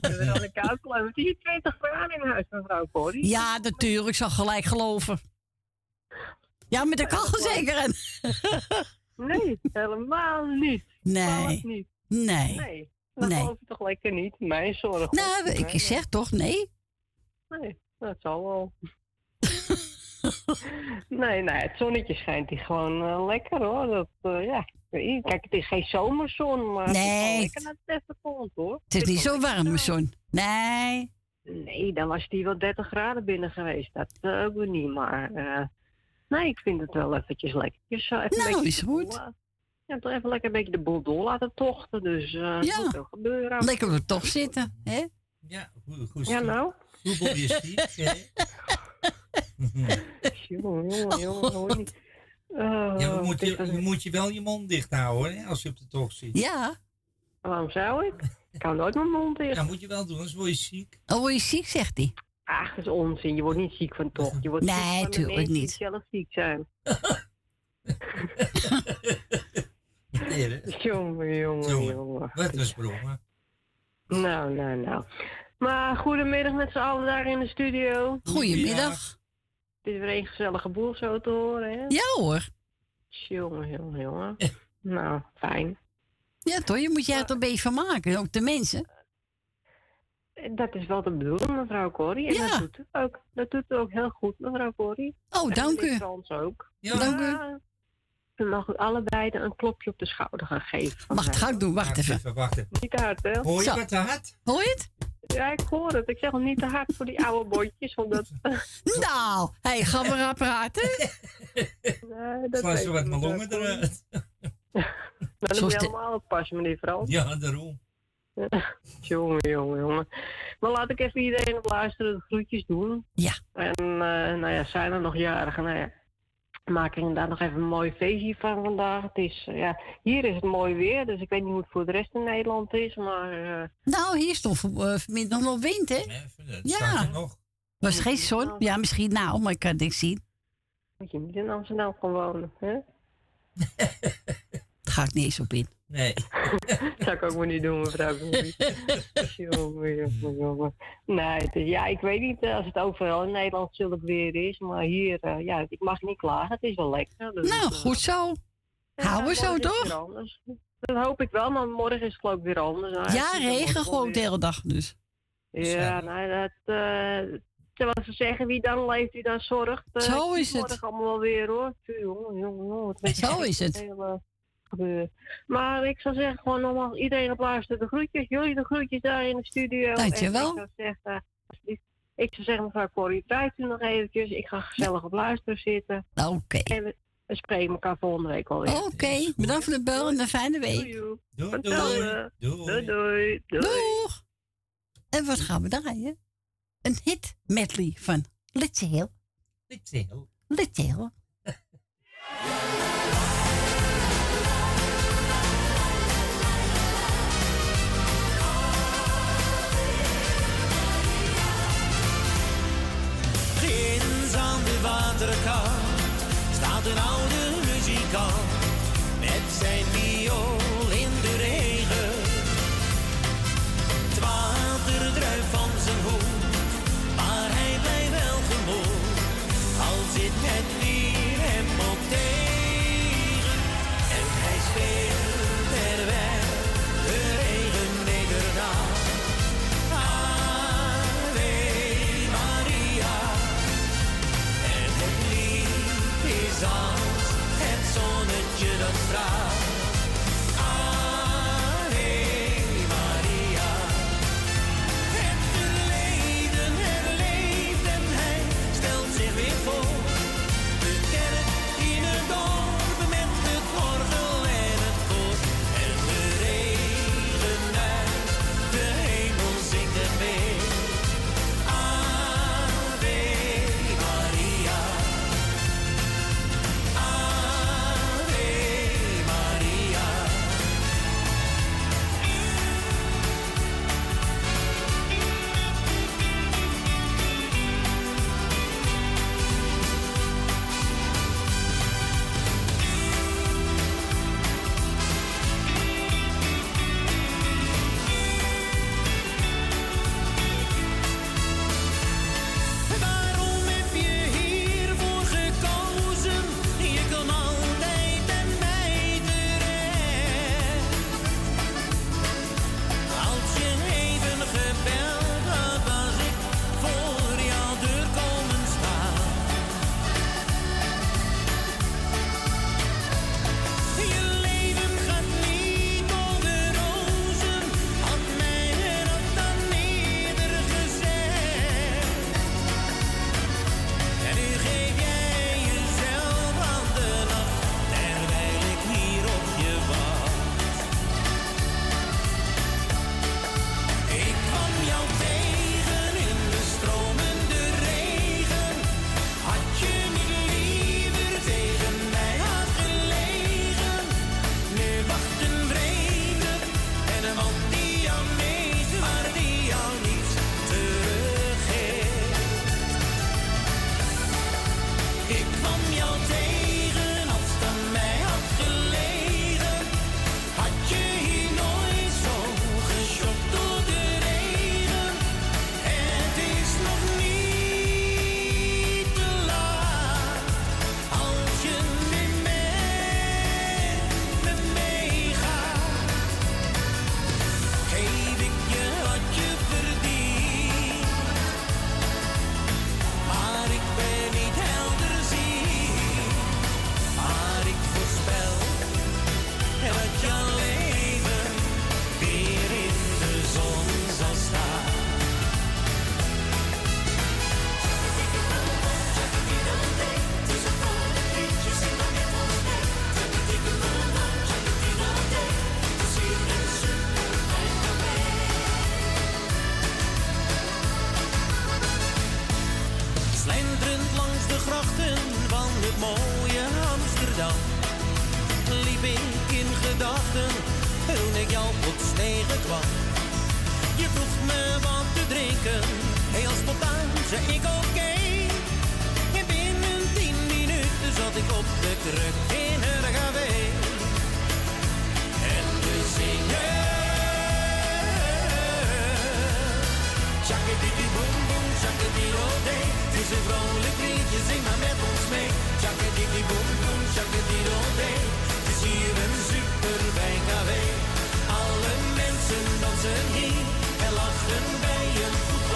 We hebben al een koud geloof. Het is hier 20 graden in huis, mevrouw Corrie. Ja, natuurlijk. Ik zal gelijk geloven. Ja, met de kachel zeker. Nee, helemaal niet. Nee. Niet. Nee. Nee. Dat Nee. geloof ik toch lekker niet. Mijn zorg. Nou, ik zeg toch nee? Nee, dat zal wel. nee, nee, het zonnetje schijnt hier gewoon eh, lekker hoor. Dat, eh, ja. Kijk, het is geen zomerzon, maar het is wel lekker dat het even komt hoor. Het is niet zo warm, mijn zon. Nee. Nee, dan was die wel 30 graden binnen geweest. Dat eh, ook weer niet, maar eh, nee, ik vind het wel eventjes lekker. Zo even Nou, een is boel, goed. eh, Ja, toch even lekker een beetje de boel door laten tochten. Dus eh Ja. moet wel gebeuren. Lekker er toch zitten, hè? Ja, goed. goed Ja, nou. Voetbal je ziek, hè? jongen, jongen, jongen, hoor niet. Eh, Ja, we moet je, je moet je wel je mond dicht houden hè, als je op de tocht zit. Ja. Waarom zou ik? Ik hou nooit mijn mond dicht. Ja, moet je wel doen, anders word je ziek. Oh, word je ziek, zegt hij. Ach, dat is onzin. Je wordt niet ziek van tocht. Je wordt Nee, ziek tuurlijk niet. Die zelf ziek zijn. Jongen, Jongen, jongen. Wat een sprong, Nou, nou, nou. Maar goedemiddag met z'n allen daar in de studio. Goedemiddag. Het is weer een gezellige boel zo te horen, hè? Ja hoor. Jongen, jongen, jongen. Nou, fijn. Ja toch, je moet je er een beetje van maken, ook de mensen. Dat is wel de bedoeling, mevrouw Corrie. En Ja. dat doet het ook. Dat doet het ook heel goed, mevrouw Corrie. Oh, En dank meneer u. Frans ook. Ja. Dank u. We mogen allebei een klopje op de schouder gaan geven. van Wacht, mij. ga ik doen, wacht even. Even wachten. Niet te hard, hè? Hoor je Zo. wat te hard? Hoor je het? Ja, ik hoor het. Ik zeg hem niet te hard voor die oude botjes, want dat... Nou, hé, gaan we praten? Nee, dat ze ik wat Corrie. eruit. Dat Zo moet is je de- allemaal oppassen, meneer Frans. Ja, daarom. jongen, jongen, jongen. Maar laat ik even iedereen op luisteren de groetjes doen. Ja. En eh, nou ja, zijn er nog jarigen? Nou ja, maak er inderdaad nog even een mooi feestje van vandaag. Het is, eh, ja, hier is het mooi weer, dus ik weet niet hoe het voor de rest in Nederland is, maar... eh, Nou, hier stond uh, vanmiddag nog wind, hè? Ja. nog. Was geen zon? Ja, misschien nou, maar ik kan het niet zien. moet je niet in Amsterdam gaan wonen, hè? Daar ga ik niet eens op in. Nee. zou ik ook maar niet doen, mevrouw. Jongen, jongen, jongen. Nee, ja, ik weet niet eh, als het overal in Nederland zulk weer is, maar hier, eh, ja, ik mag niet klagen. Het is wel lekker. dus, Nou, eh, goed zo. Houden we zo, toch? Dat hoop ik wel, maar morgen is het geloof ik weer anders. Nou, Ja, regen gewoon de hele dag dus. Ja, nou, dat... eh terwijl ze zeggen, wie dan leeft, wie dan zorgt. Zo is het. morgen allemaal wel weer, hoor. Jongen, jongen, jongen. Zo is het. hele gebeuren. Maar ik zou zeggen, gewoon nogmaals, iedereen op luisteren. De groetjes, jullie de groetjes daar in de studio. Dankjewel. En ik zou zeggen, alsjeblieft, ik zou zeggen, mevrouw Corrie, tijd u nog eventjes. Ik ga gezellig op luisteren zitten. Oké. En we, we spreken elkaar volgende week alweer. Oké, bedankt voor de bel en een fijne week. Doei. Doei, doei. Doei, doei. doei. Doeg! En wat gaan we draaien? Een hit medley van Little Hill. Little Hill. Little Hill. de waterkant staat een oude muzikant met zijn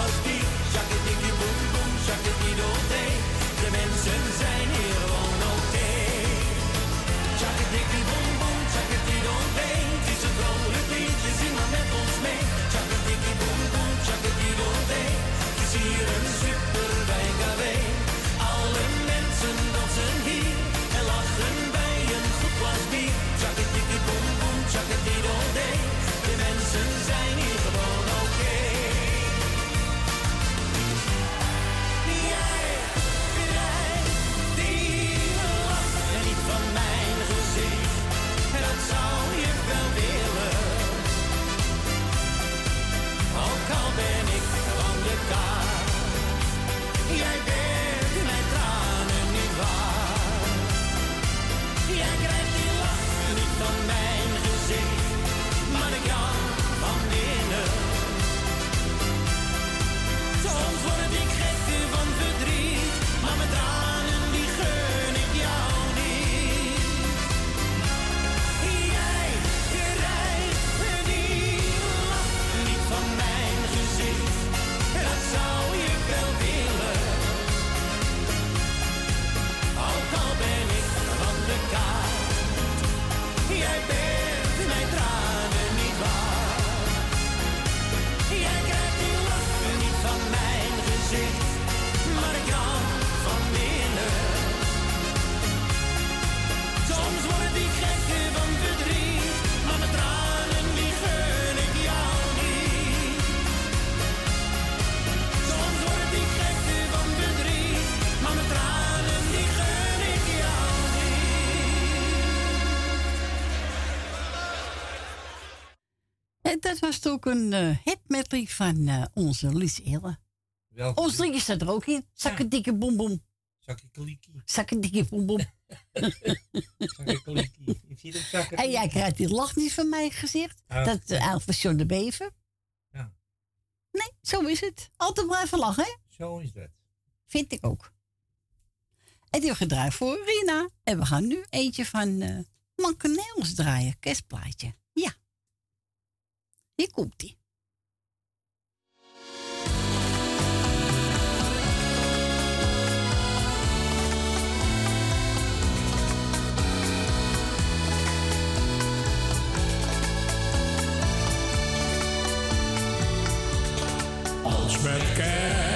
must be dat was toch een uh, hit van eh, onze Lies Ille. Ons liedje staat er ook in. Zakken dikke bom bom. Zakken kliekie. Zakken dikke bom bom. zakken kliekie. En jij krijgt die lach niet van mijn gezicht. Dat eh, is van John de Beven. Ja. Nee, zo is het. Altijd blijven lachen, hè? Zo is dat. Vind ik ook. En die hebben gedraaid voor Rina. En we gaan nu eentje van uh, draaien. Kerstplaatje. Hier komt ie. Als met kent.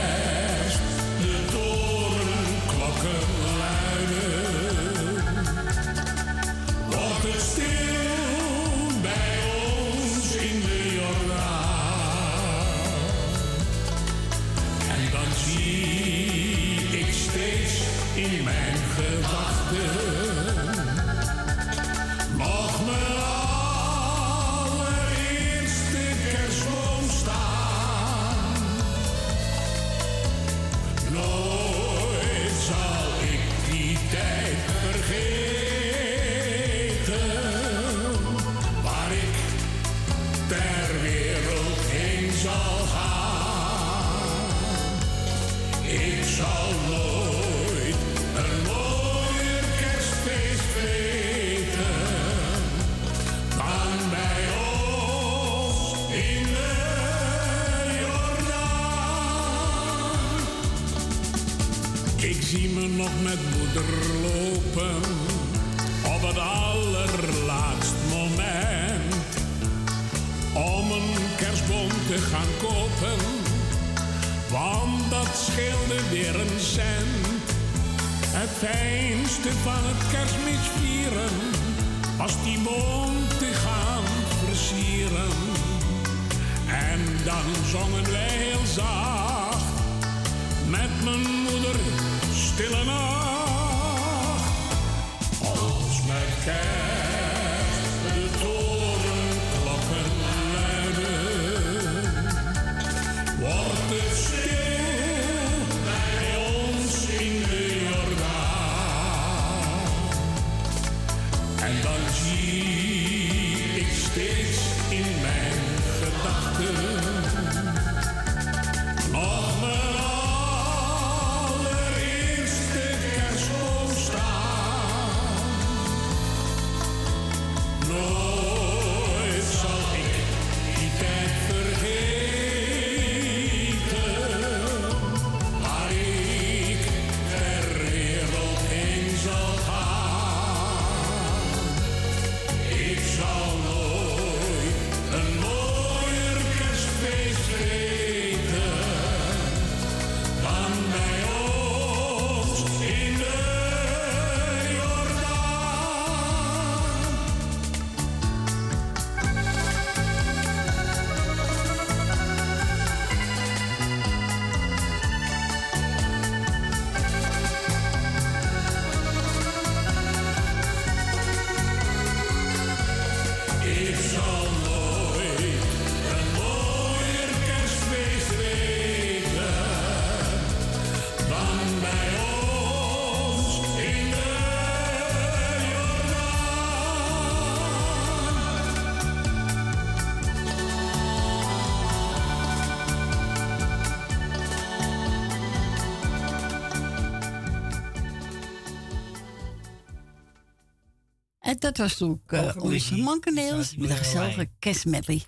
Dat was toen ook eh, onze mankeneels met een gezellige kerstmedley.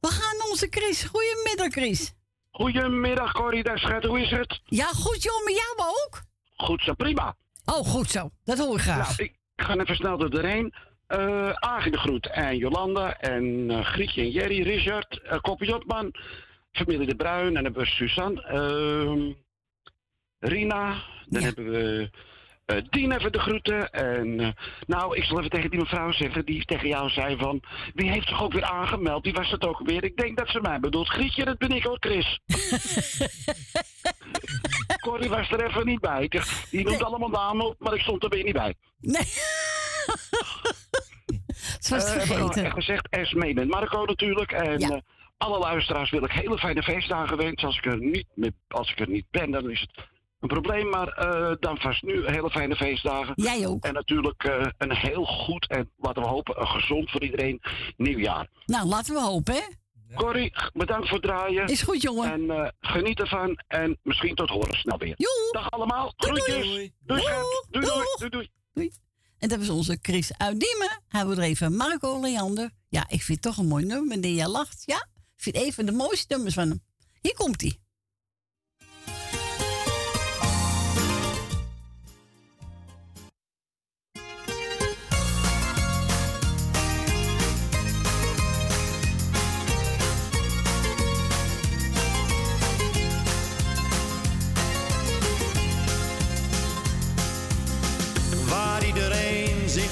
We gaan naar onze Chris. Goedemiddag, Chris. Goedemiddag, Corrie, daar schat. Hoe is het? Ja, goed joh, met jou ook? Goed zo, prima. Oh, goed zo. Dat hoor ik graag. Nou, ik ga even snel door doorheen. Eh Agen de Groet en Jolanda en eh, Grietje en Jerry, Richard, uh, Koppie Jotman, familie De Bruin en dan hebben we Suzanne, ehm, Rina, dan hebben we eh Dien even de groeten. En eh, nou, ik zal even tegen die mevrouw zeggen die tegen jou zei van, wie heeft zich ook weer aangemeld? Die was het ook weer. Ik denk dat ze mij bedoelt. Grietje, dat ben ik hoor, Chris. Corrie was er even niet bij. Die noemt allemaal namen op, maar ik stond er weer niet bij. Nee. Het was Eh, we vergeten. hebben gezegd, Esmee met Marco natuurlijk. En Ja. eh, alle luisteraars wil ik hele fijne feestdagen wensen. Als ik er niet, als ik er niet ben, dan is het een probleem. Maar eh, dan vast nu hele fijne feestdagen. Jij ook. En natuurlijk eh, een heel goed en laten we hopen, een gezond voor iedereen nieuwjaar. Nou, laten we hopen, hè? Corrie, bedankt voor het draaien. Is goed, jongen. En eh, geniet ervan. En misschien tot horen snel weer. Dag allemaal. Groetjes. Doei. Doei. Doei, doei, doei, doei. Doei. En dat was onze Chris uit Diemen. Hij wil er even Marco Leander. Ja, ik vind het toch een mooi nummer. Wanneer jij lacht. Ja, ik vind een van de mooiste nummers van hem. Hier komt hij.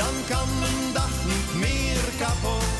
Dan kan mijn dag niet meer kapot.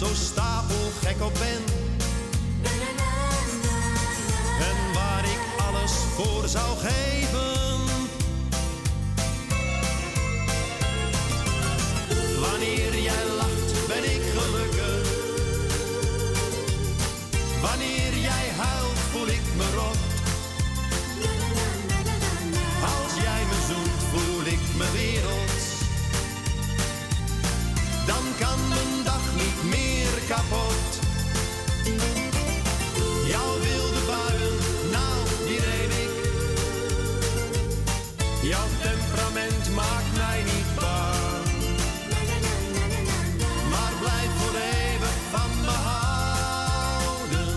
zo stapelgek op ben. En waar ik alles voor zou geven. Wanneer jij lacht, ben ik gelukkig. Wanneer kapot. Jouw wilde buien, nou die neem ik. Jouw temperament maakt mij niet bang. Maar blijf voor eeuwig van me houden.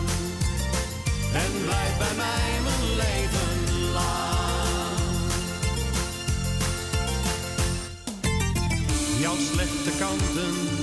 En blijf bij mij mijn leven lang. Jouw slechte kanten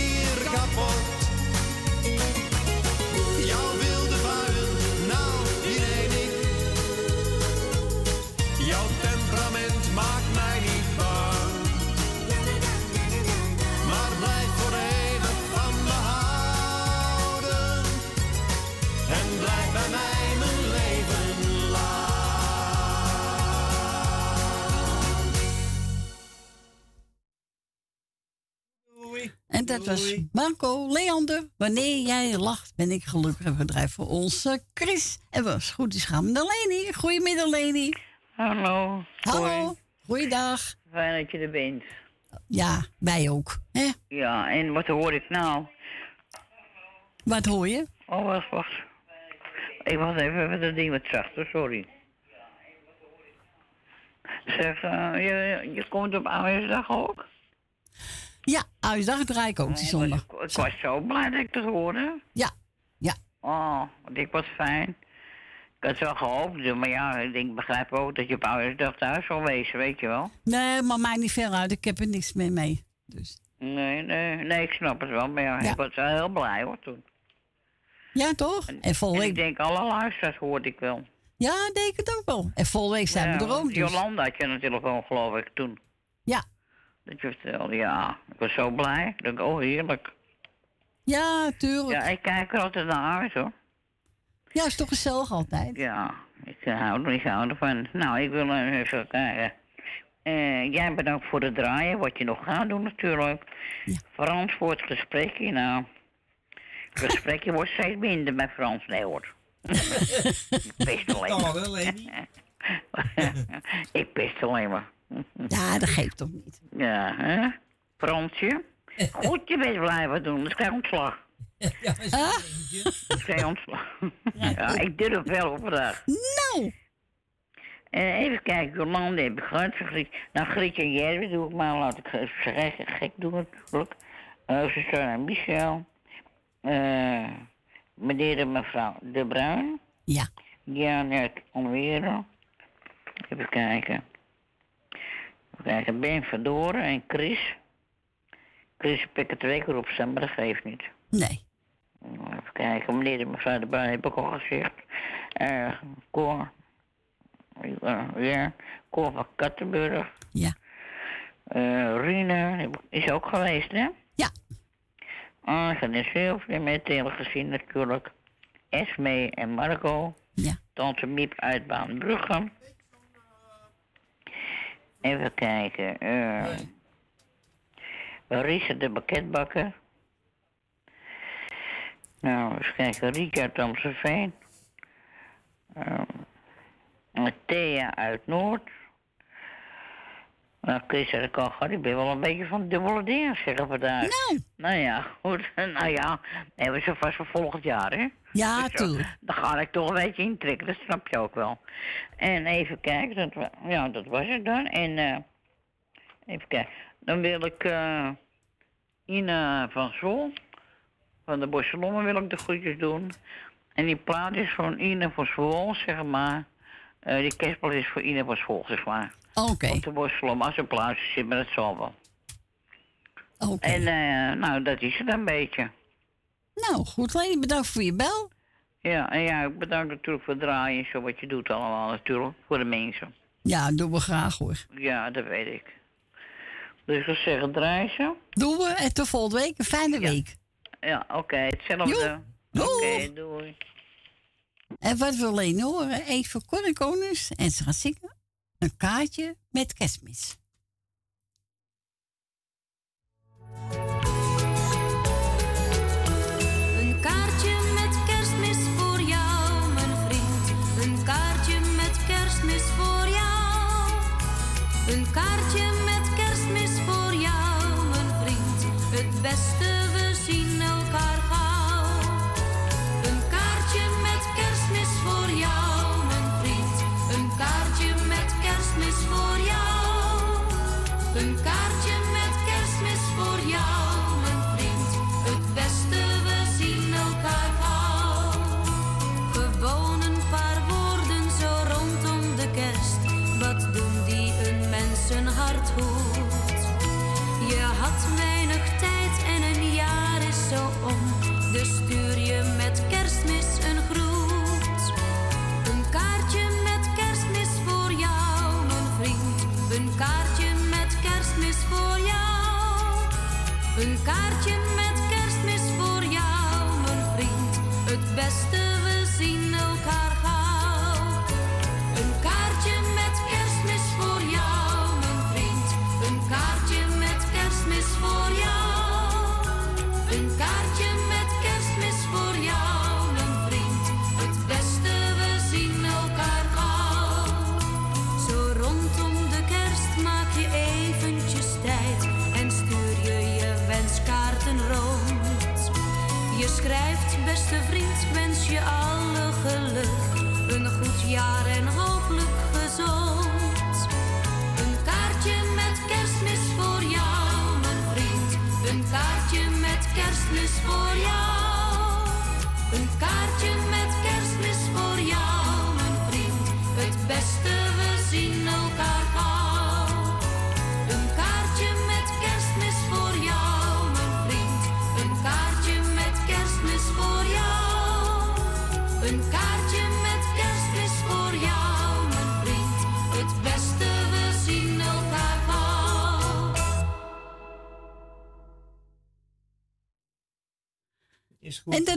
dat was Marco Leander. Wanneer jij lacht, ben ik gelukkig. En we voor onze Chris. En was goed is gaan naar Leni. Goedemiddag, Leni. Hallo. Hallo. Goeiedag. Fijn dat je er bent. Ja, wij ook. Hè? Ja, en wat hoor ik nou? Wat hoor je? Oh, wacht, wacht. Ik was even met dat ding wat zachter, sorry. Zeg, eh, je, je komt op Oudejaarsdag ook? Ja, Oudejaarsdag draai ik ook die zondag. Ik was zo blij dat ik dat hoorde. Ja, ja. Oh, ik was fijn. Ik had wel gehoopt, maar ja, ik denk, begrijp ook dat je op Oudejaarsdag thuis zal wezen, weet je wel. Nee, maar mij niet ver uit. Ik heb er niks meer mee. Dus. Nee, nee, nee, ik snap het wel, maar ja, ik was wel heel blij hoor toen. Ja, toch? En volgende En ik week... denk, alle luisteraars hoorde ik wel. Ja, denk ik het ook wel. En volgende week zijn we er ook. Dus. Jolanda had je natuurlijk wel, geloof ik, toen. Ja. Dat je vertelde, ja. Ik was zo blij. Ik dacht, oh, heerlijk. Ja, tuurlijk. Ja, ik kijk er altijd naar uit, hoor. Ja, is toch gezellig altijd. Ja, ik eh, hou, er- ik hou ervan. Nou, ik wil even kijken. Eh, jij bedankt voor het draaien, wat je nog gaat doen natuurlijk. Frans voor het gesprekje, nou. Het gesprekje wordt steeds minder met Frans, nee hoor. ik pist alleen Kan maar. ik pist alleen maar. Ja, dat geeft toch niet. Ja, hè? Fransje? Goed je best blijven doen, dus krijg je ontslag. Ja, is er eentje. Dus je ontslag. ja, ik durf wel op vandaag. Nou! Eh, even kijken, Jolande heb ik gehad. Griet, nou, Grietje en Jerry doe ik maar, laat ik ze gek, gek doen natuurlijk. Uh, Susanne en Michel. Eh, meneer en mevrouw De Bruin. Ja. Janet Onweren. Even kijken. Kijken, Ben Verdoren en Chris. Chris heb ik het twee keer op staan, maar dat geeft niet. Nee. Even kijken, meneer en mevrouw De Bruin heb ik al gezegd. Eh Cor. Uh, ja, Cor van Kattenburg. Ja. Heb ik- is ook geweest, hè? Ja. Agnes Sylvia met hele gezien natuurlijk. Esme en Marco. Ja. Tante Miep uit Baanbrugge. Even kijken. eh Marisa de Baketbakker. Nou, eens kijken. Richard Amstelveen. Ehm, Thea uit Noord. Nou, Chris ik al gehad. Ik ben wel een beetje van dubbele dingen zeggen vandaag. Nou. Nou ja, goed. Nou ja, hebben we ze vast voor volgend jaar, hè? Ja, Dus, tuurlijk. Dan ga ik toch een beetje intrekken, dat snap je ook wel. En even kijken, dat, ja, dat was het dan. En eh, even kijken, dan wil ik eh Ina van Zol, van de Bosselommen wil ik de groetjes doen. En die plaat is van Ina van Zol, zeg maar. Eh, die kerstplaat is voor Ina van Zol, zeg maar. Oké. Op de Bosselommen, als een plaats zit, maar dat zal wel. Oké. En eh, nou, dat is het een beetje. Nou, goed, Leni. Bedankt voor je bel. Ja, en ja, ik bedank natuurlijk voor het draaien en zo wat je doet allemaal natuurlijk, voor de mensen. Ja, doen we graag hoor. Ja, dat weet ik. Dus ik zeggen, draai ze. Doen we. En tot volgende week. Een fijne week. Ja, oké, hetzelfde. Oké, doei. En wat wil Leni horen? Even Konings. En ze gaat zingen. Een kaartje met kerstmis.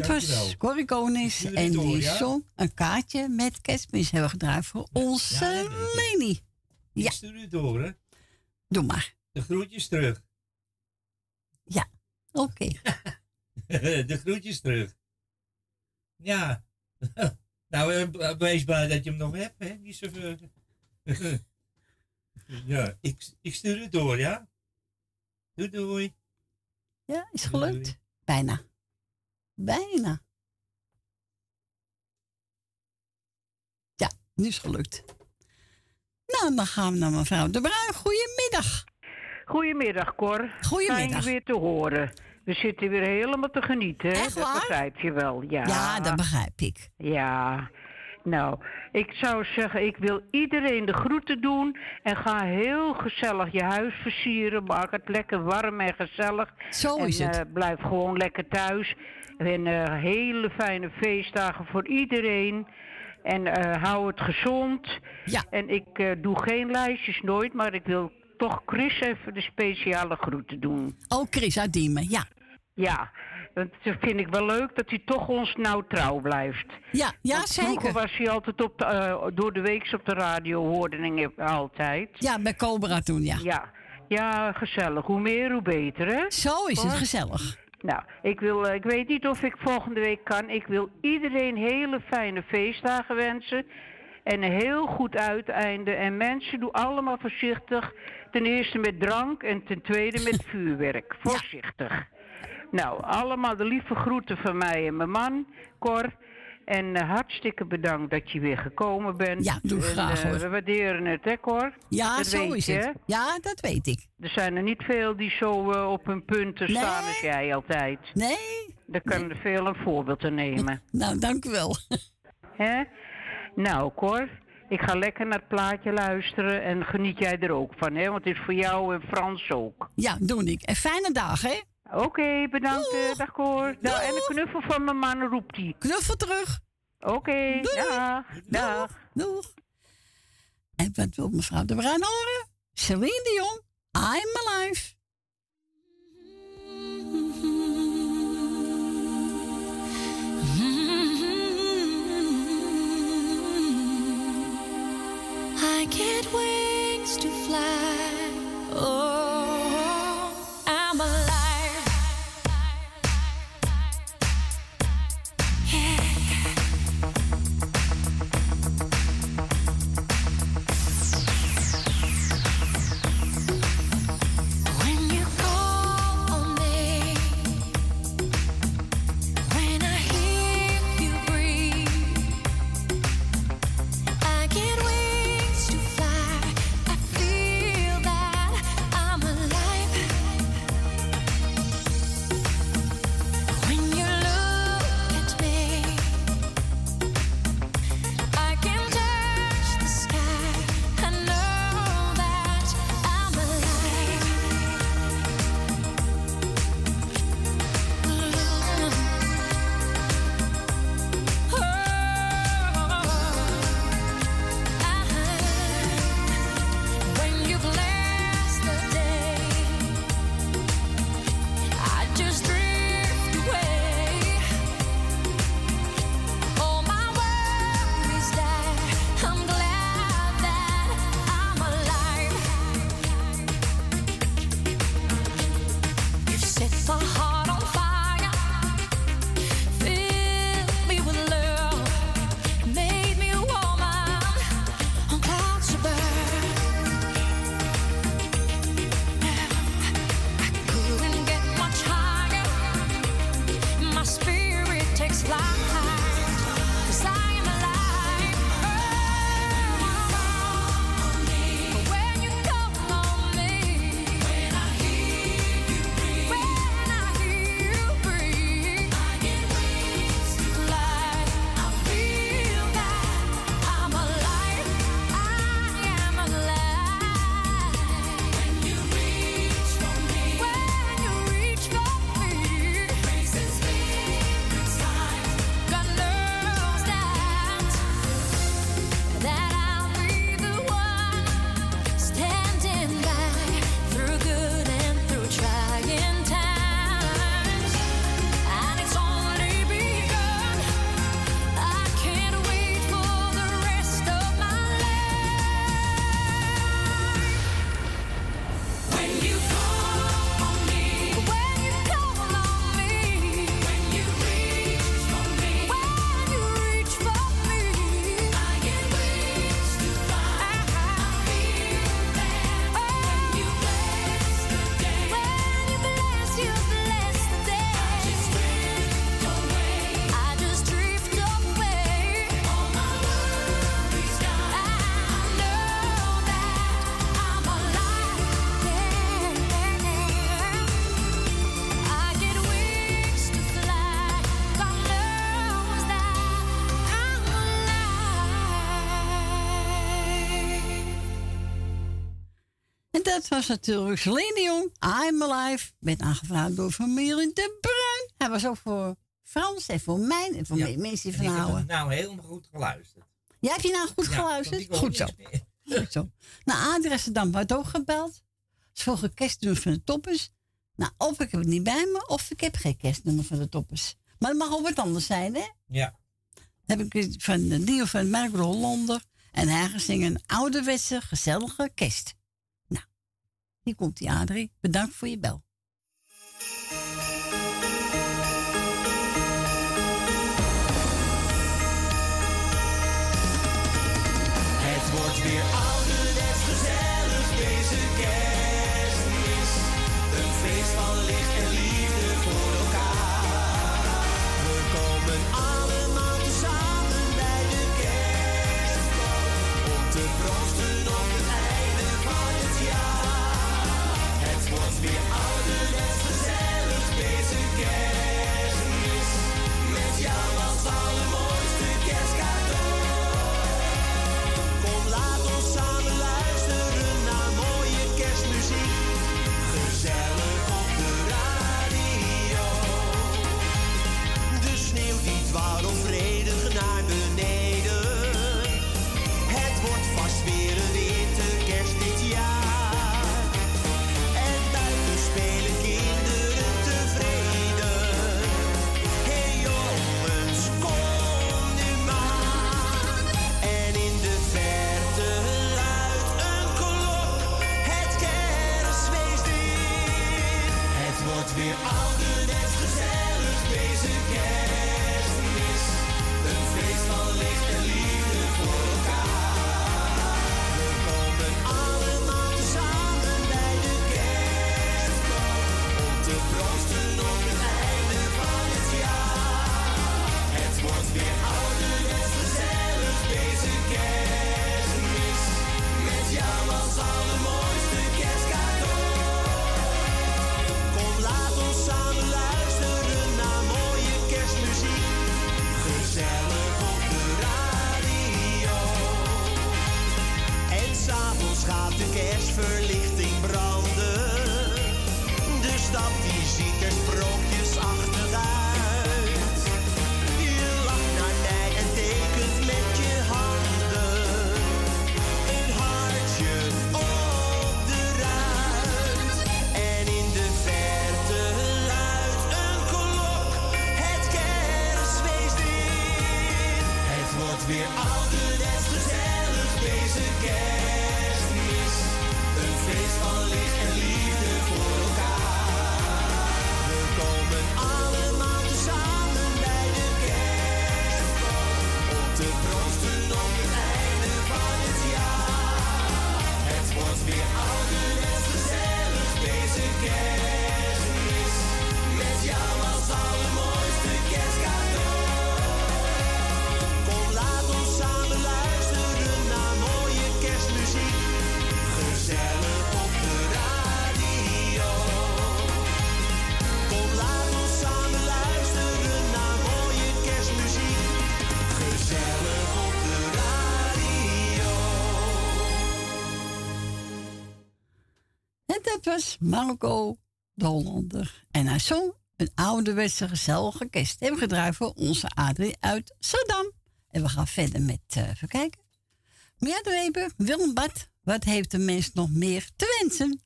Dat was Corrie Konings stuur het en die ja? zong een kaartje met kerstmis hebben we gedraaid voor onze Leni. Ik stuur u door, hè? Doe maar. De groetjes terug. Ja, oké. de groetjes terug. Ja. nou, eh, wees blij dat je hem nog hebt, hè? Niet zoveel. ja, ik, ik stuur het door, ja? Doei, doei. Ja, is gelukt? Bijna. Bijna. Ja, nu is het gelukt. Nou, dan gaan we naar mevrouw De Bruin. Goedemiddag. Goedemiddag, Cor. Goedemiddag. Fijn je weer te horen. We zitten weer helemaal te genieten, hè? Echt Dat waar? begrijp je wel, ja. Ja, dat begrijp ik. Ja. Nou, ik zou zeggen, ik wil iedereen de groeten doen. En ga heel gezellig je huis versieren. Maak het lekker warm en gezellig. Zo en, is het. eh, blijf gewoon lekker thuis. En eh, hele fijne feestdagen voor iedereen. En eh, hou het gezond. Ja. En ik eh, doe geen lijstjes nooit, maar ik wil toch Chris even de speciale groeten doen. Oh, Chris uit Diemen, ja. Ja, dat vind ik wel leuk dat hij toch ons nou trouw blijft. Ja, ja Want zeker. Vroeger was hij altijd op de, door de week op de radio, hoorde altijd. Ja, bij Cobra toen, ja. Ja, ja, gezellig. Hoe meer, hoe beter, hè? Zo is het, gezellig. Nou, ik, wil, eh, ik weet niet of ik volgende week kan. Ik wil iedereen hele fijne feestdagen wensen. En een heel goed uiteinde. En mensen, doe allemaal voorzichtig. Ten eerste met drank en ten tweede met vuurwerk. Voorzichtig. Nou, allemaal de lieve groeten van mij en mijn man, Cor. En eh, hartstikke bedankt dat je weer gekomen bent. Ja, doe En, graag, eh, hoor. We waarderen het, hè, Cor? Ja, Dat zo is je, het. Ja, dat weet ik. Er zijn er niet veel die zo eh, op hun punten Nee. staan als jij altijd. Nee. Daar kan er veel een voorbeeld te nemen. Nou, dank u wel. Hè? Nou, Cor, ik ga lekker naar het plaatje luisteren en geniet jij er ook van, hè? Want het is voor jou en Frans ook. Ja, doe ik. En fijne dag, hè? Oké, bedankt. eh, Dag, Cor. Nou, en een knuffel van mijn man roept hij. Knuffel terug. Oké, dag. Dag. Doeg. En wat wil mevrouw De Bruin horen? Celine Dion, I'm Alive. I get wings to fly. Oh, dat was natuurlijk Celine I'm Alive. Werd aangevraagd door familie De Bruin. Hij was ook voor Frans en voor mij en voor ja, mensen die van heb nou helemaal goed geluisterd. Jij hebt je nou goed geluisterd? Goed zo. goed zo. Na adressen dan wordt ook gebeld. Ze vroegen kerstnummer van de toppers. Nou, of ik heb het niet bij me, of ik heb geen kerstnummer van de toppers. Maar het mag ook wat anders zijn, hè? Ja. Dan heb ik van de Dio van Merkel Hollander. En hij ging een ouderwetse, gezellige kerst. Hier komt die Adrie. Bedankt voor je bel. was Marco de Hollander. En hij zong een ouderwetse gezellige kerst. Hem gedraaid voor onze Adrie uit Saddam. En we gaan verder met, uh, even kijken. Meer Bad, wat heeft de mens nog meer te wensen?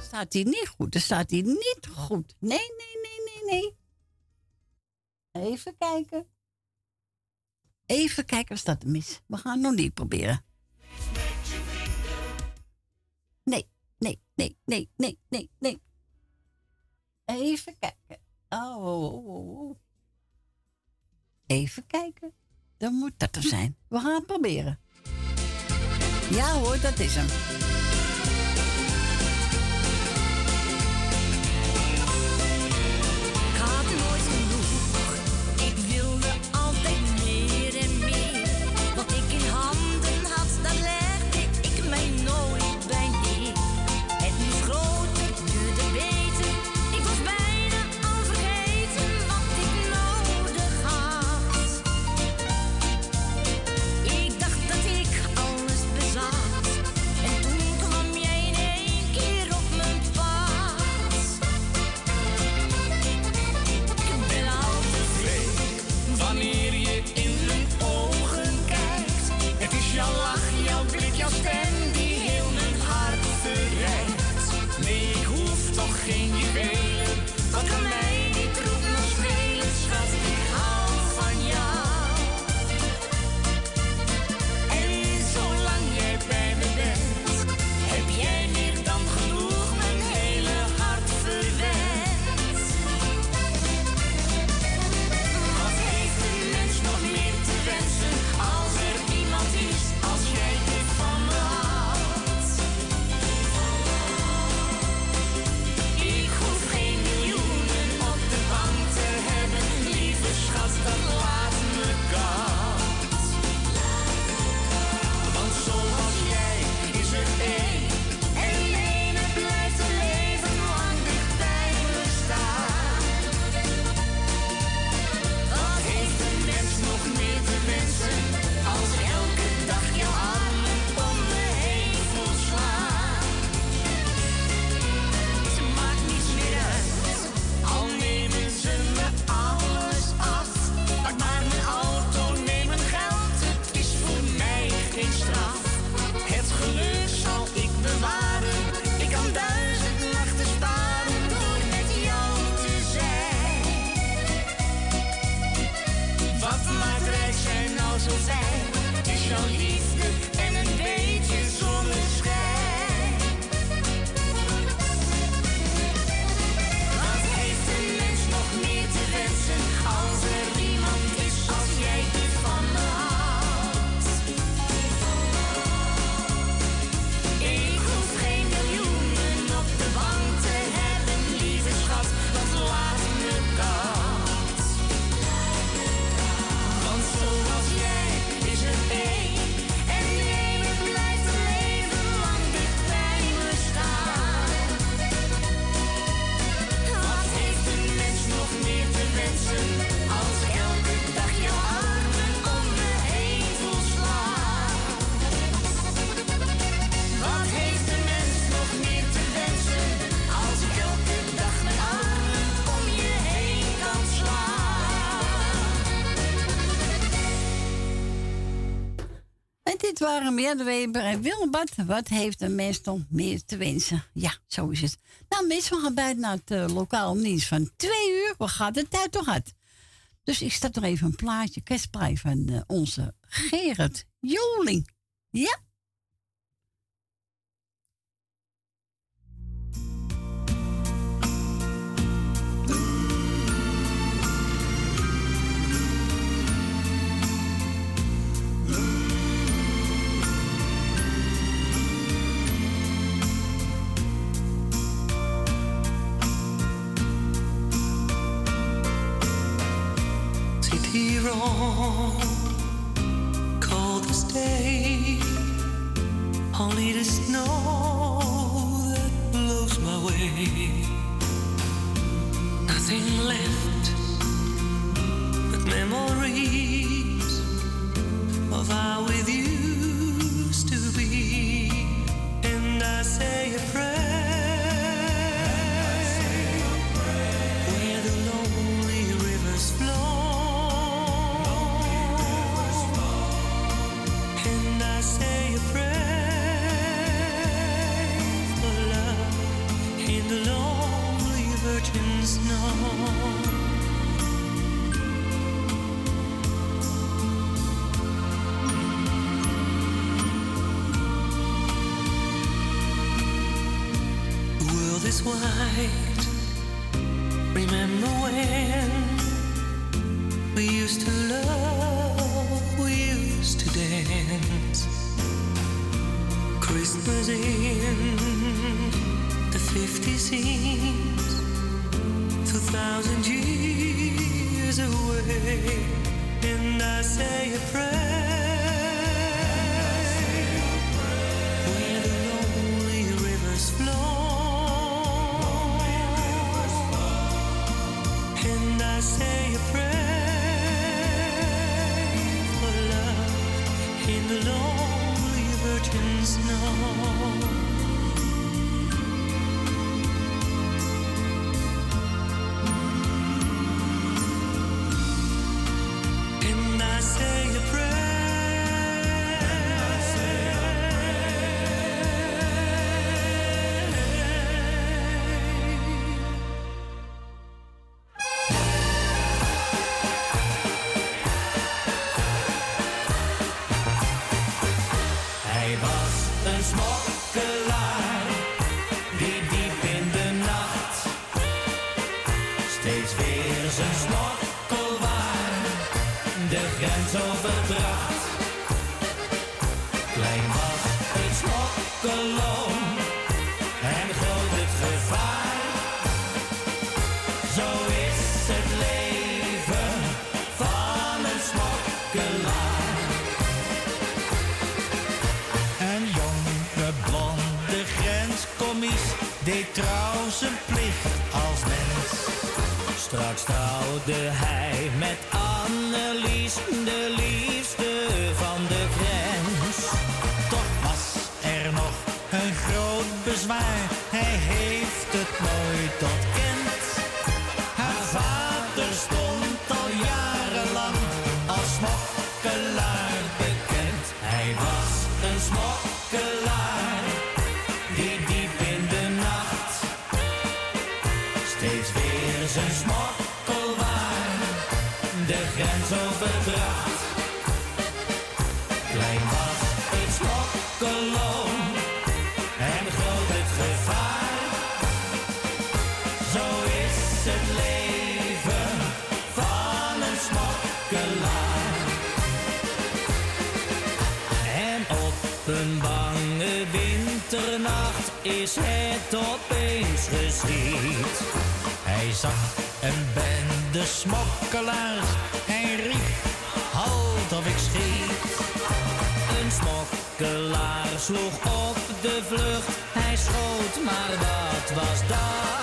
Staat hij niet goed? Dan staat hij niet goed. Nee, nee, nee, nee, nee. Even kijken. Even kijken of dat mis. We gaan het nog niet proberen. Nee, nee, nee, nee, nee, nee, nee. Even kijken. Oh, oh, oh, oh. Even kijken. Dan moet dat er zijn. We gaan het proberen. Ja hoor, dat is hem. waren Weber en Wilbert, wat heeft een mens dan meer te wensen? Ja, zo is het. Nou, meestal gaan bijna naar het lokaal lokaal nieuws van twee uur. We gaan de tijd toch uit. Dus ik stap nog even een plaatje, kerstprijs van eh, onze Gerard Joling. Ja. wrong. Cold day, only the snow that blows my way. Nothing left. sloeg op de vlucht. Hij schoot, maar wat was dat?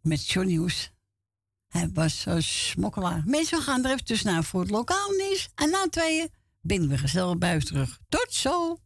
Met Johnny Hoes. Hij was een smokkelaar. Mensen, we gaan er even naar voor het lokaal nieuws. En na tweeën binden we gezellig buiten terug. Tot zo!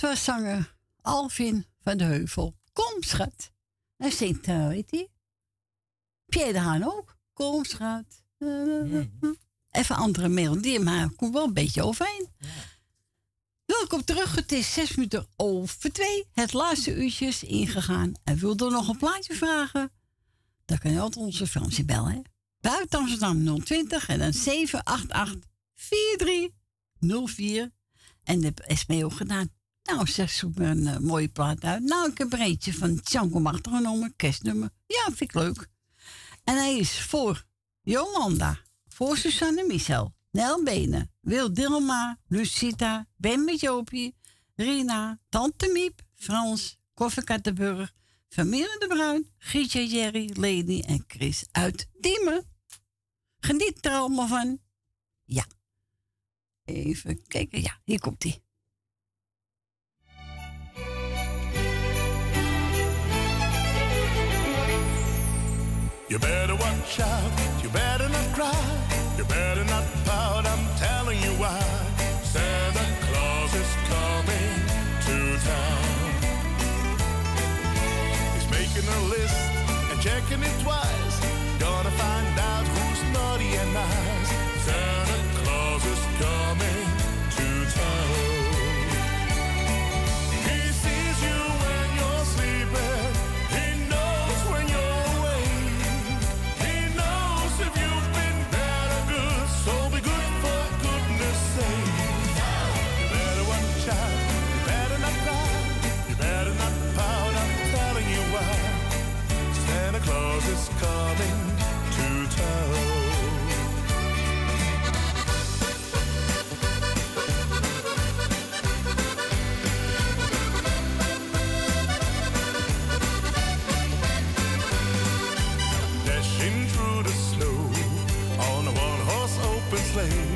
was zanger Alvin van de Heuvel. Kom, schat. Hij zingt, uh, weet hij? Pierre de Haan ook. Kom, schat. Even andere melodie, maar ik kom wel een beetje overheen. Welkom terug. Het is zes minuten over twee. Het laatste uurtje is ingegaan. En wil er nog een plaatje vragen? Dan kan je altijd onze Fransie bellen, hè? Buiten Amsterdam 020 en dan 788 4304. En dat is mee ook gedaan. Nou, zeg, zoek me een eh, mooie plaat uit. Nou, ik heb er eentje van Tjanko Martin genomen, kerstnummer. Ja, vind ik leuk. En hij is voor Jolanda, voor Susanne Michel, Nel Benen, Wil Dilma, Lucita, Ben met Rina, Tante Miep, Frans, Koffie Familie de Bruin, Gietje Jerry, Lady en Chris uit Diemen. Geniet er allemaal van. Ja. Even kijken. Ja, hier komt hij. You better watch out. play.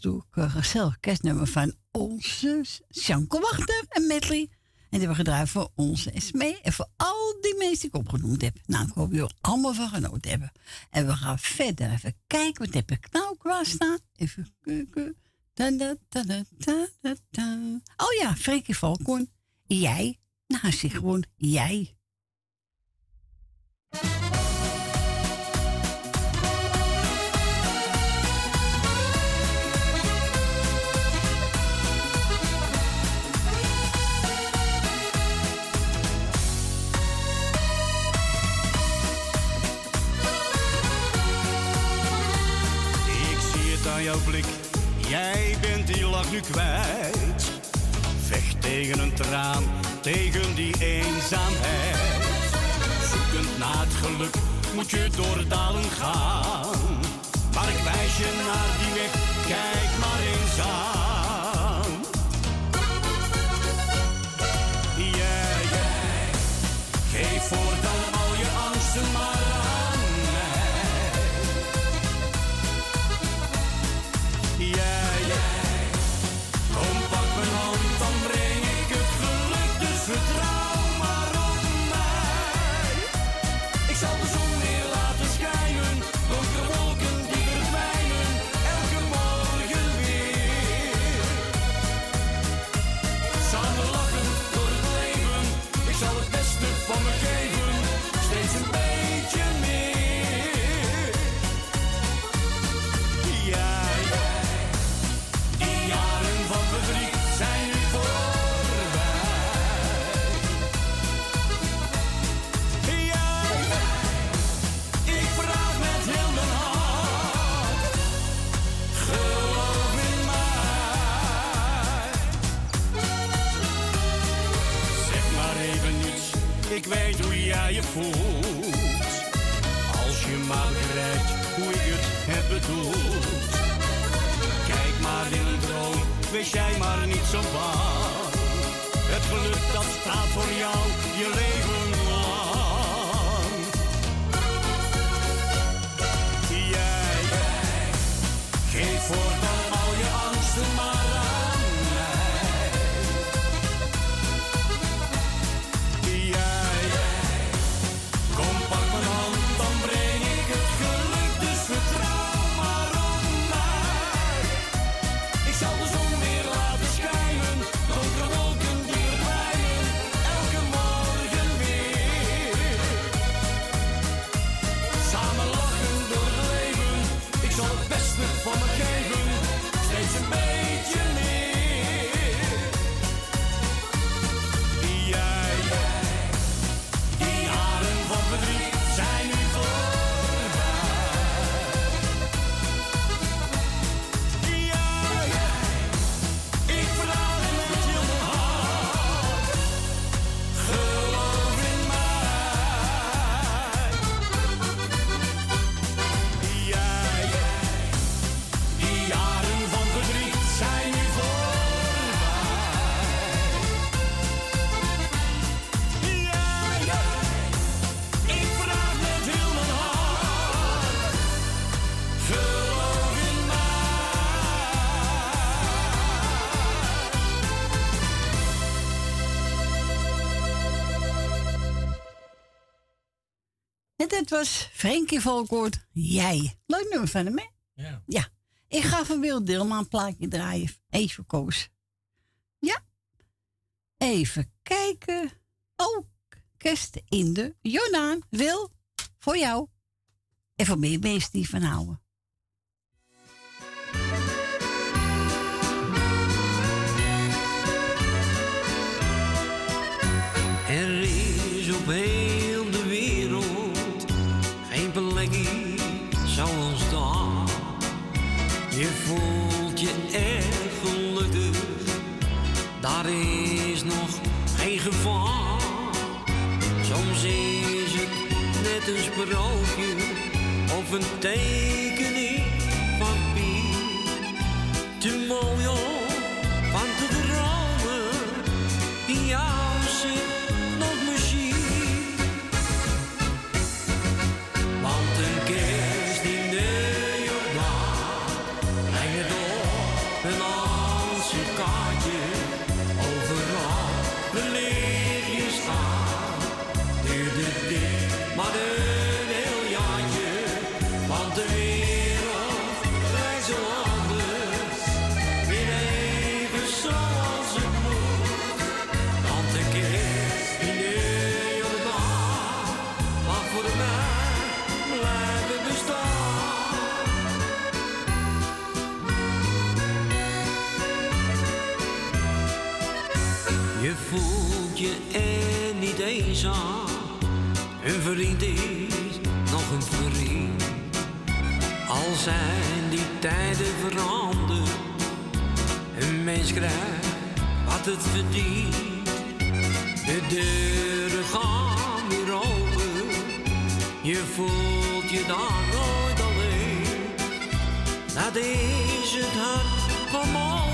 was een gezellig kerstnummer van onze Sjanko Wachter en Medley. En die hebben we gedraaid voor onze SME en voor al die mensen die ik opgenoemd heb. Nou, ik hoop jullie er allemaal van genoten hebben. En we gaan verder even kijken. Wat heb ik nou klaarstaan? Even kijken. Oh ja, Freekje Falcon Jij. Nou, zeg gewoon jij. blik. Jij bent die lach nu kwijt. Vecht tegen een traan, tegen die eenzaamheid. Zoekend naar het geluk moet je door dalen gaan. Maar ik wijs je naar die weg, kijk maar eens aan. Dat was Frenkie Volkoort. Jij. Leuk nummer van hem, hè? Ja. Ja. Ik ga van Wil Dilma een plaatje draaien. Even koos. Ja. Even kijken. Oh, kerst in de Jonaan. Wil, voor jou. En voor meer mensen die van houden. Een of een tekening van papier. Te mooi om nog een vriend. Al zijn die tijden veranderd. Een mens krijgt wat het verdient. De deuren gaan weer open. Je voelt je daar nooit alleen. Dat is het hart van morgen.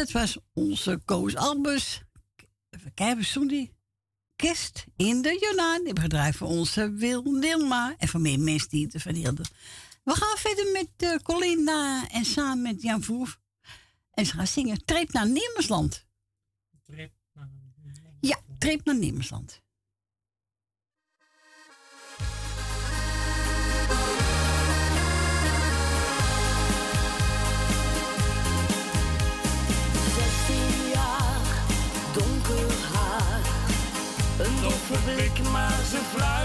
Dat was onze Koos Albus. Even kijken, Soendi. Kist in de Jonaan. Die hebben gedraaid voor onze Wil Nilma. En voor meer mensen die het ervan hielden. We gaan verder met eh, Colinda en samen met Jan Vroef. En ze gaan zingen Treep naar Nemersland. Ja, Treep naar Nemersland. Blik, maar ze fluistert,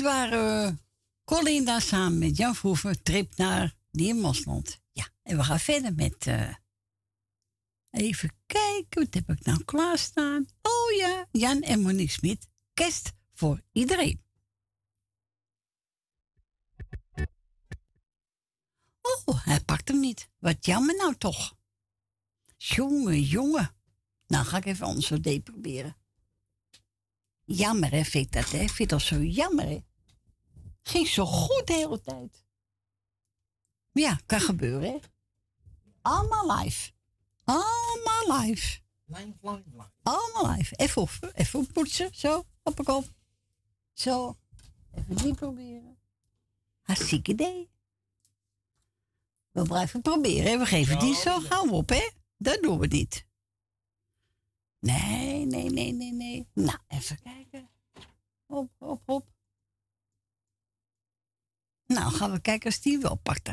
dit waren Colinda samen met Jan Vroeven, trip naar Diermosland. Ja, en we gaan verder met... Uh, even kijken, wat heb ik nou klaarstaan? Oh ja, Jan en Monique Smit. Kerst voor iedereen. Oh, hij pakt hem niet. Wat jammer nou toch. Jongen, jongen. Nou ga ik even onze D proberen. Jammer hè, vind ik dat hè. Ik vind dat zo jammer hè. Ging zo goed de hele tijd. Maar ja, kan gebeuren hè. Allemaal live. Allemaal live. Live, live, live. Allemaal live. Even, op, even poetsen. Zo, op kop. Zo. Even die proberen. Hartstikke idee. We blijven proberen. hè. We geven die zo gauw op, hè? Dat doen we niet. Nee, nee, nee, nee, nee. Nou, even kijken. Hop, hop, hop. Nou, gaan we kijken als die wel pakt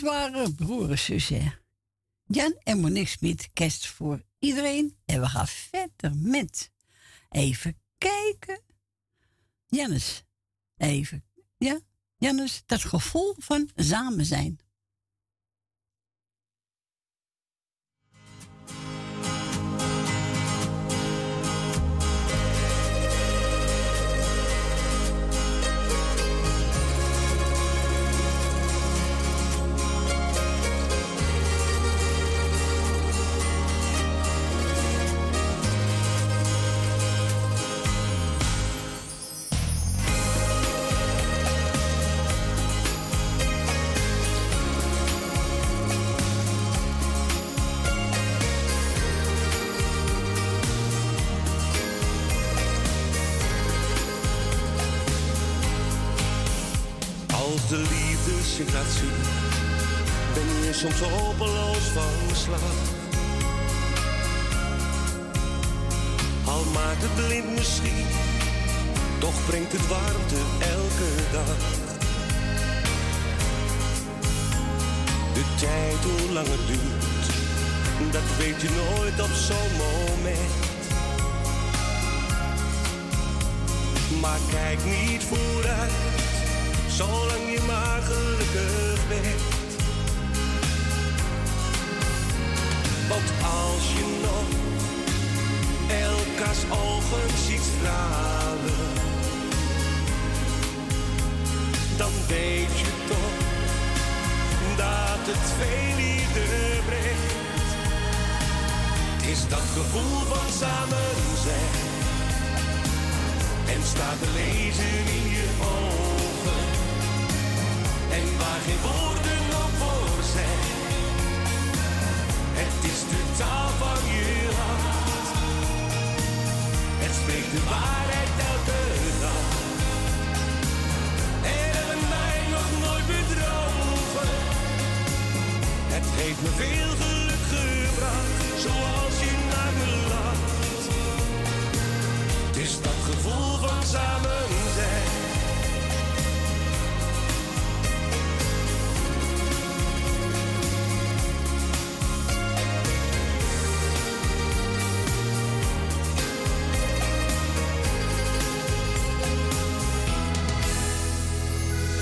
waren broer en zussen. Jan en Monique Smit, kerst voor iedereen. En we gaan verder met. Even kijken. Jannes. Even. Ja, Jannes, dat gevoel van samen zijn. Heeft me veel geluk gebracht, zoals je naar me lacht. Is dat gevoel van samen zijn.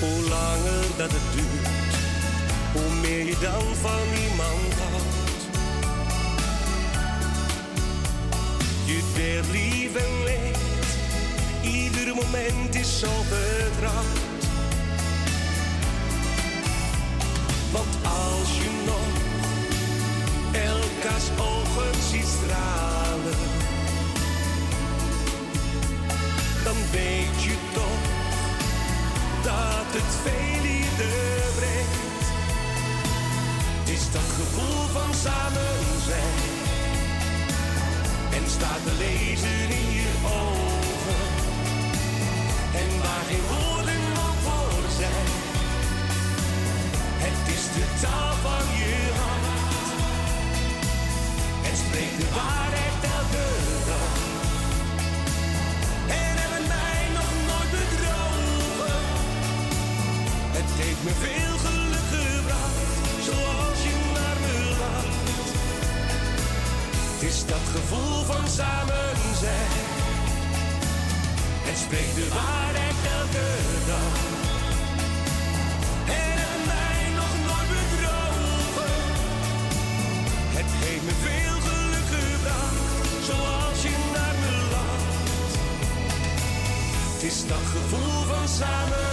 Hoe langer dat het dan van iemand houdt. Je lief en leed, ieder moment is zo vertrouwd. Want als je nog elkaars ogen ziet stralen, dan weet je toch dat het veel Dat gevoel van samen zijn. En staat te lezen in je ogen. En waar geen woorden op voor zijn. Het is de taal van je hart. Het spreekt de waarheid elke dag. En hebben mij nog nooit bedrogen. Het heeft me veel gevoel van samen zijn. Het spreekt de waarheid elke dag. En mij nog nooit bedrogen. Het heeft me veel geluk gebracht, zoals je naar me lacht. Het is dat gevoel van samen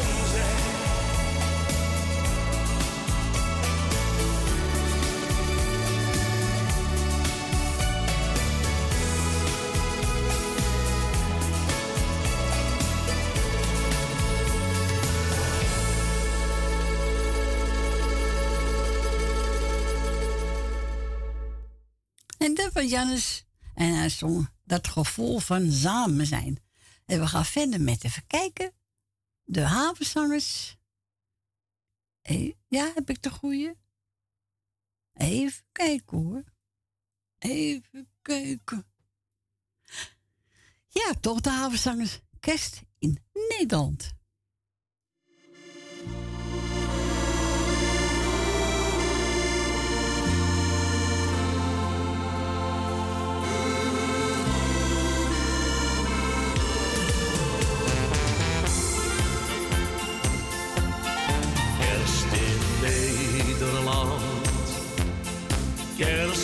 Jannes. En hij zong dat gevoel van samen zijn. En we gaan verder met even kijken. De havenzangers. Eh, Ja, heb ik de goeie? Even kijken hoor. Even kijken. Ja, toch de havenzangers. Kerst in Nederland. Kerst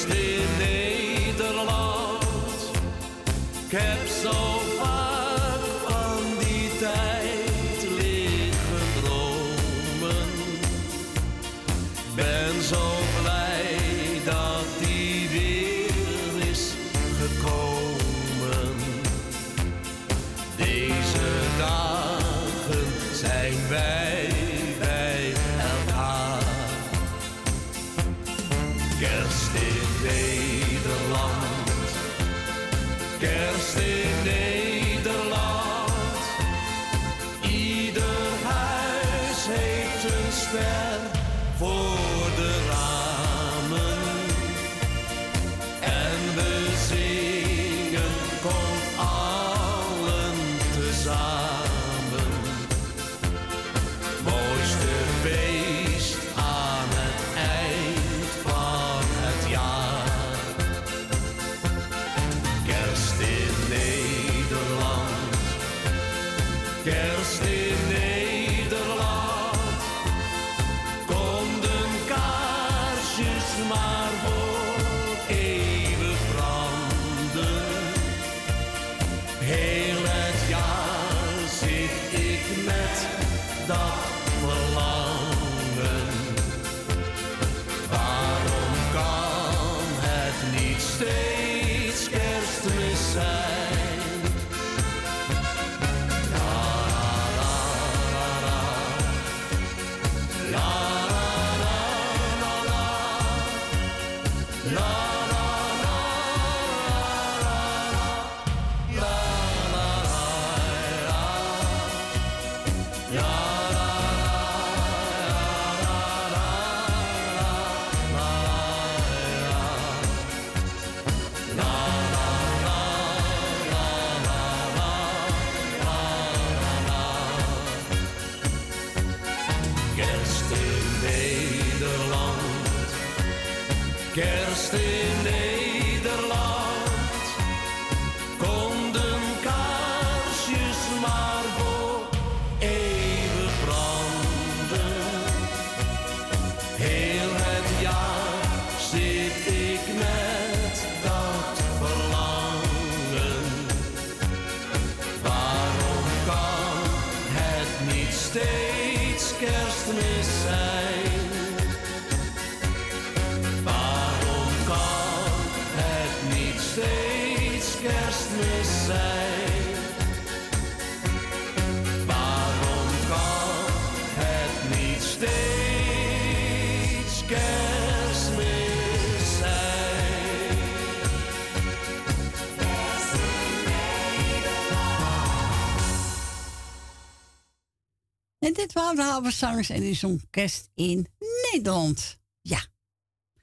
Haverzangers en is orkest in Nederland. Ja.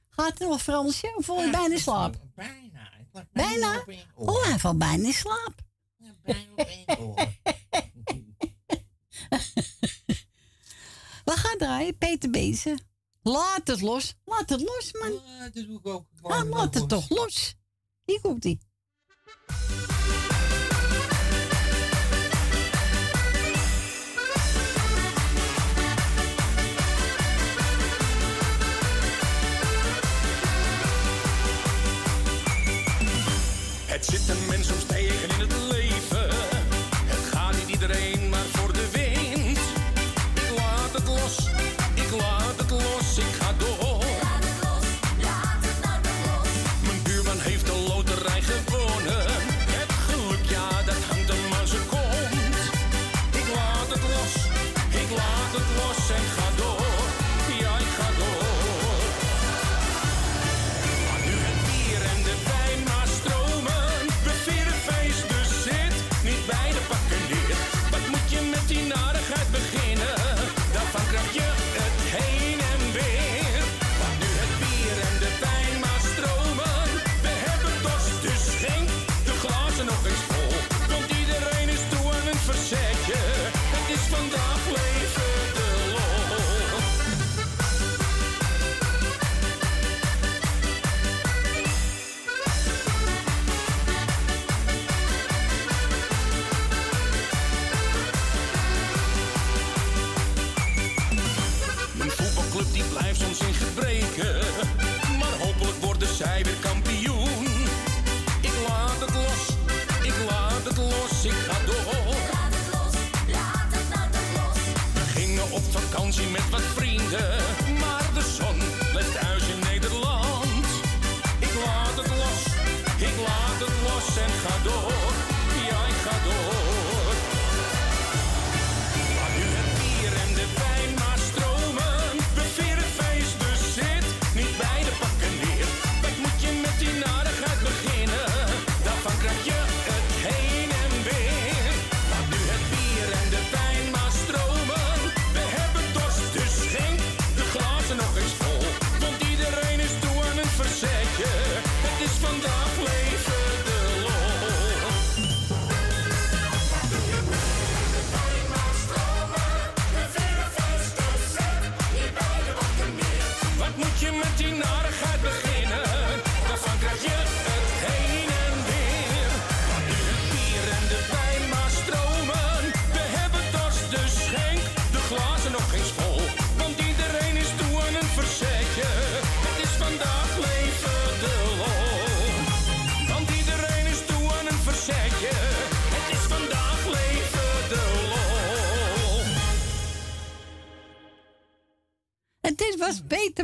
Gaat het nog, Fransje? Of voel je bijna in slaap? Bijna. bijna? bijna? Oh, hij valt bijna in slaap. Bijna op één oor. We gaan draaien, Peter Bezen. Laat het los. Laat het los, man. Dat doe ik ook. Ah, laat het toch los. Hier komt die. at shit, den mens som stadig kan lide det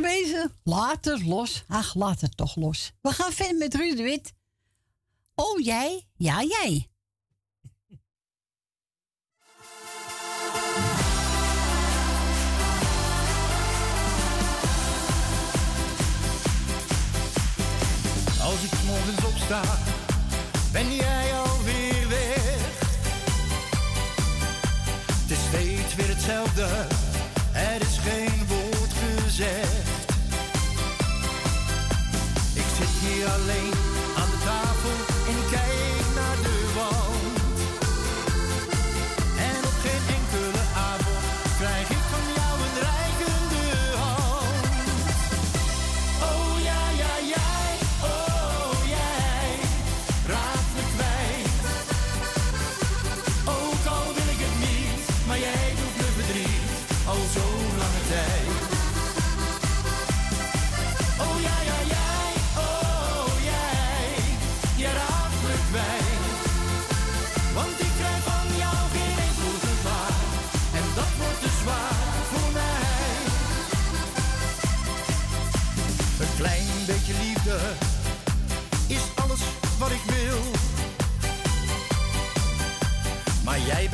Wezen. Laat het los. Ach, laat het toch los. We gaan verder met Ruud de Wit. Oh, jij? Ja, jij. Als ik morgens opsta, ben jij alweer weg. Het is steeds weer hetzelfde, zit hier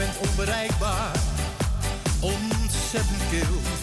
bent onbereikbaar, ontzettend kil.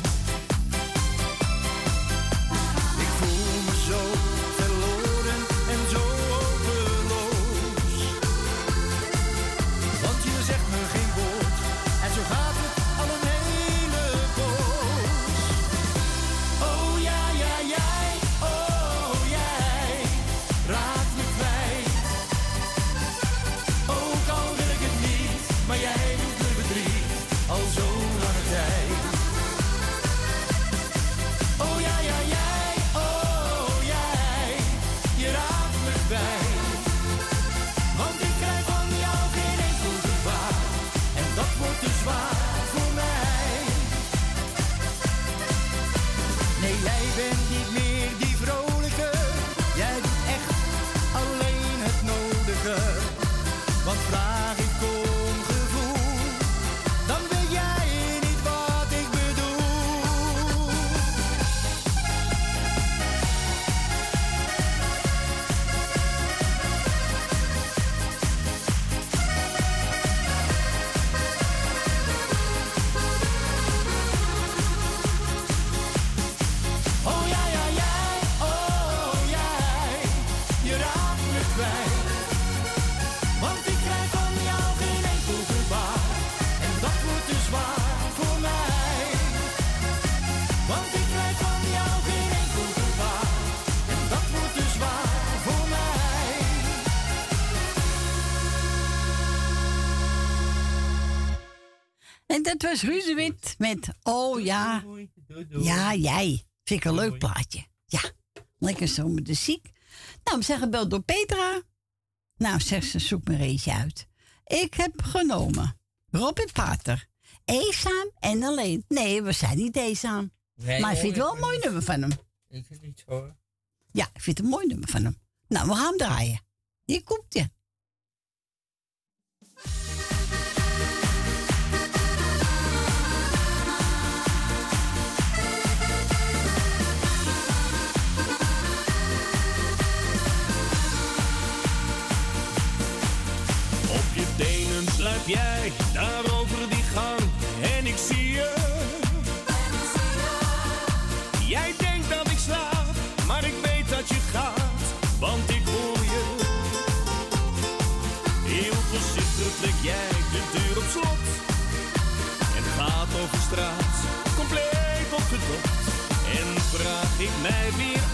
Dat was Ruud de Wit met Oh ja, ja jij. Vind ik een leuk plaatje. Ja, lekker zo met de ziek. Nou, we zeggen bel door Petra. Nou, zegt ze, zoek me eentje uit. Ik heb genomen Robin Pater. Eenzaam en alleen. Nee, we zijn niet eenzaam. Nee, maar ik vind het wel een mooi nummer van hem. Ik vind het niet hoor. Ja, ik vind het een mooi nummer van hem. Nou, we gaan hem draaien. Hier komt je. Jij daar over die gang en ik zie je. Jij denkt dat ik slaap, maar ik weet dat je gaat, want ik hoor je. Heel voorzichtig trek jij de deur op slot en gaat over straat, compleet opgedokt. En vraag ik mij weer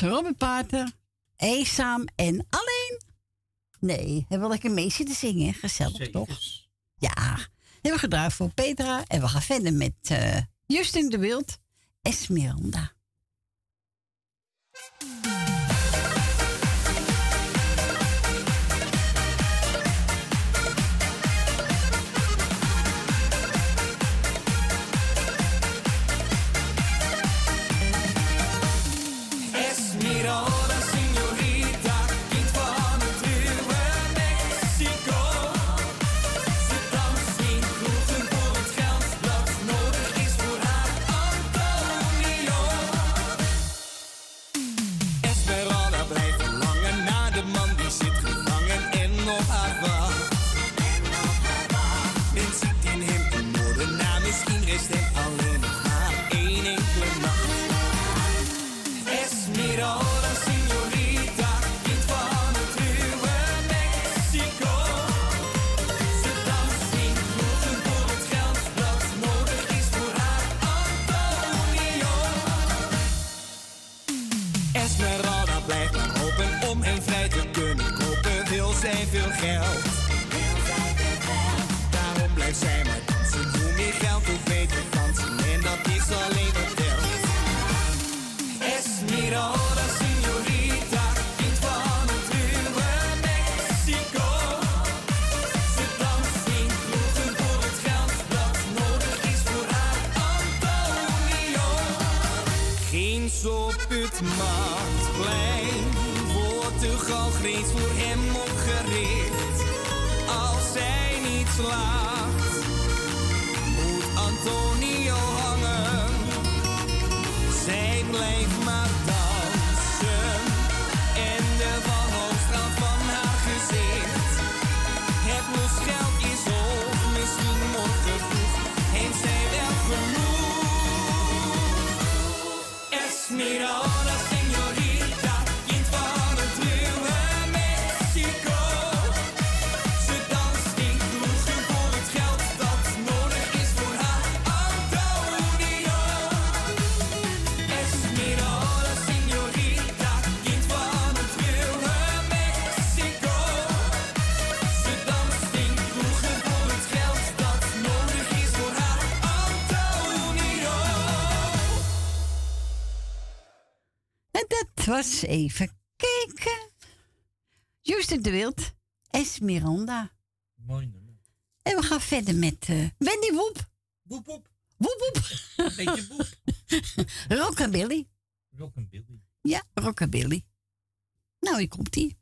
was Robert eenzaam en alleen. Nee, hebben we lekker mee zitten zingen. Gezellig, toch? Ja. Hebben we gedraaid voor Petra. En we gaan verder met uh, Justin de Wild en geld. Daarom blijft zij maar Ze Hoe meer geld, hoe beter dansen. En dat is alleen wat telt. Es mirola, signorita, kind van het ruwe Mexico. Ze danst in groeten voor het geld dat nodig is voor haar Antonio. Geen op het marktplein, Portugal, Greens voor slaagt, moet Anton. even kijken. Justin de Wild, Esmeralda. Mooi. En we gaan verder met eh, Wendy Woep. Woep woep. Woep woep. Een beetje woep. Rockabilly. Rockabilly. Ja, Rockabilly. Nou, hier komt-ie.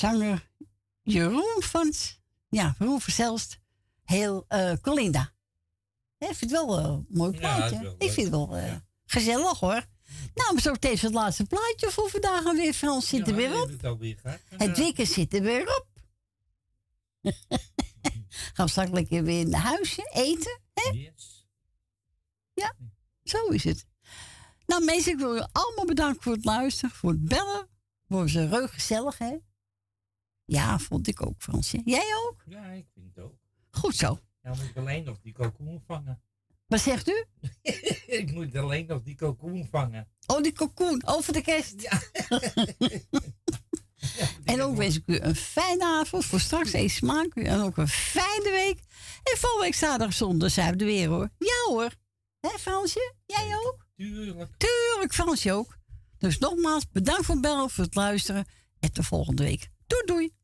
Zanger Jeroen van, ja, Jeroen Verzelst, heel eh Colinda. Ik vind het wel eh, een mooi plaatje. ik vind het wel eh, gezellig hoor. Nou, zo meteen het laatste plaatje voor vandaag alweer. Frans zit er weer op. Het weekend zit er weer op. Gaan we straks lekker weer naar huisje eten. Hè? Ja, zo is het. Nou mensen, ik wil je allemaal bedanken voor het luisteren, voor het bellen. Voor ze reug gezellig, hè? Ja, vond ik ook, Fransje. Jij ook? Ja, ik vind het ook. Goed zo. Ja, moet ik alleen nog die kalkoen vangen. Wat zegt u? ik moet alleen nog die kalkoen vangen. Oh, die cocoon, over de kerst. en ook wens ik u een fijne avond. Voor straks eens smaak. En ook een fijne week. En volgende week zaterdag zondag zijn we er weer hoor. Ja hoor. Hé Fransje? Jij ook? Tuurlijk. Tuurlijk, Fransje ook. Dus nogmaals, bedankt voor het bellen, voor het luisteren. En tot volgende week. Doei doei.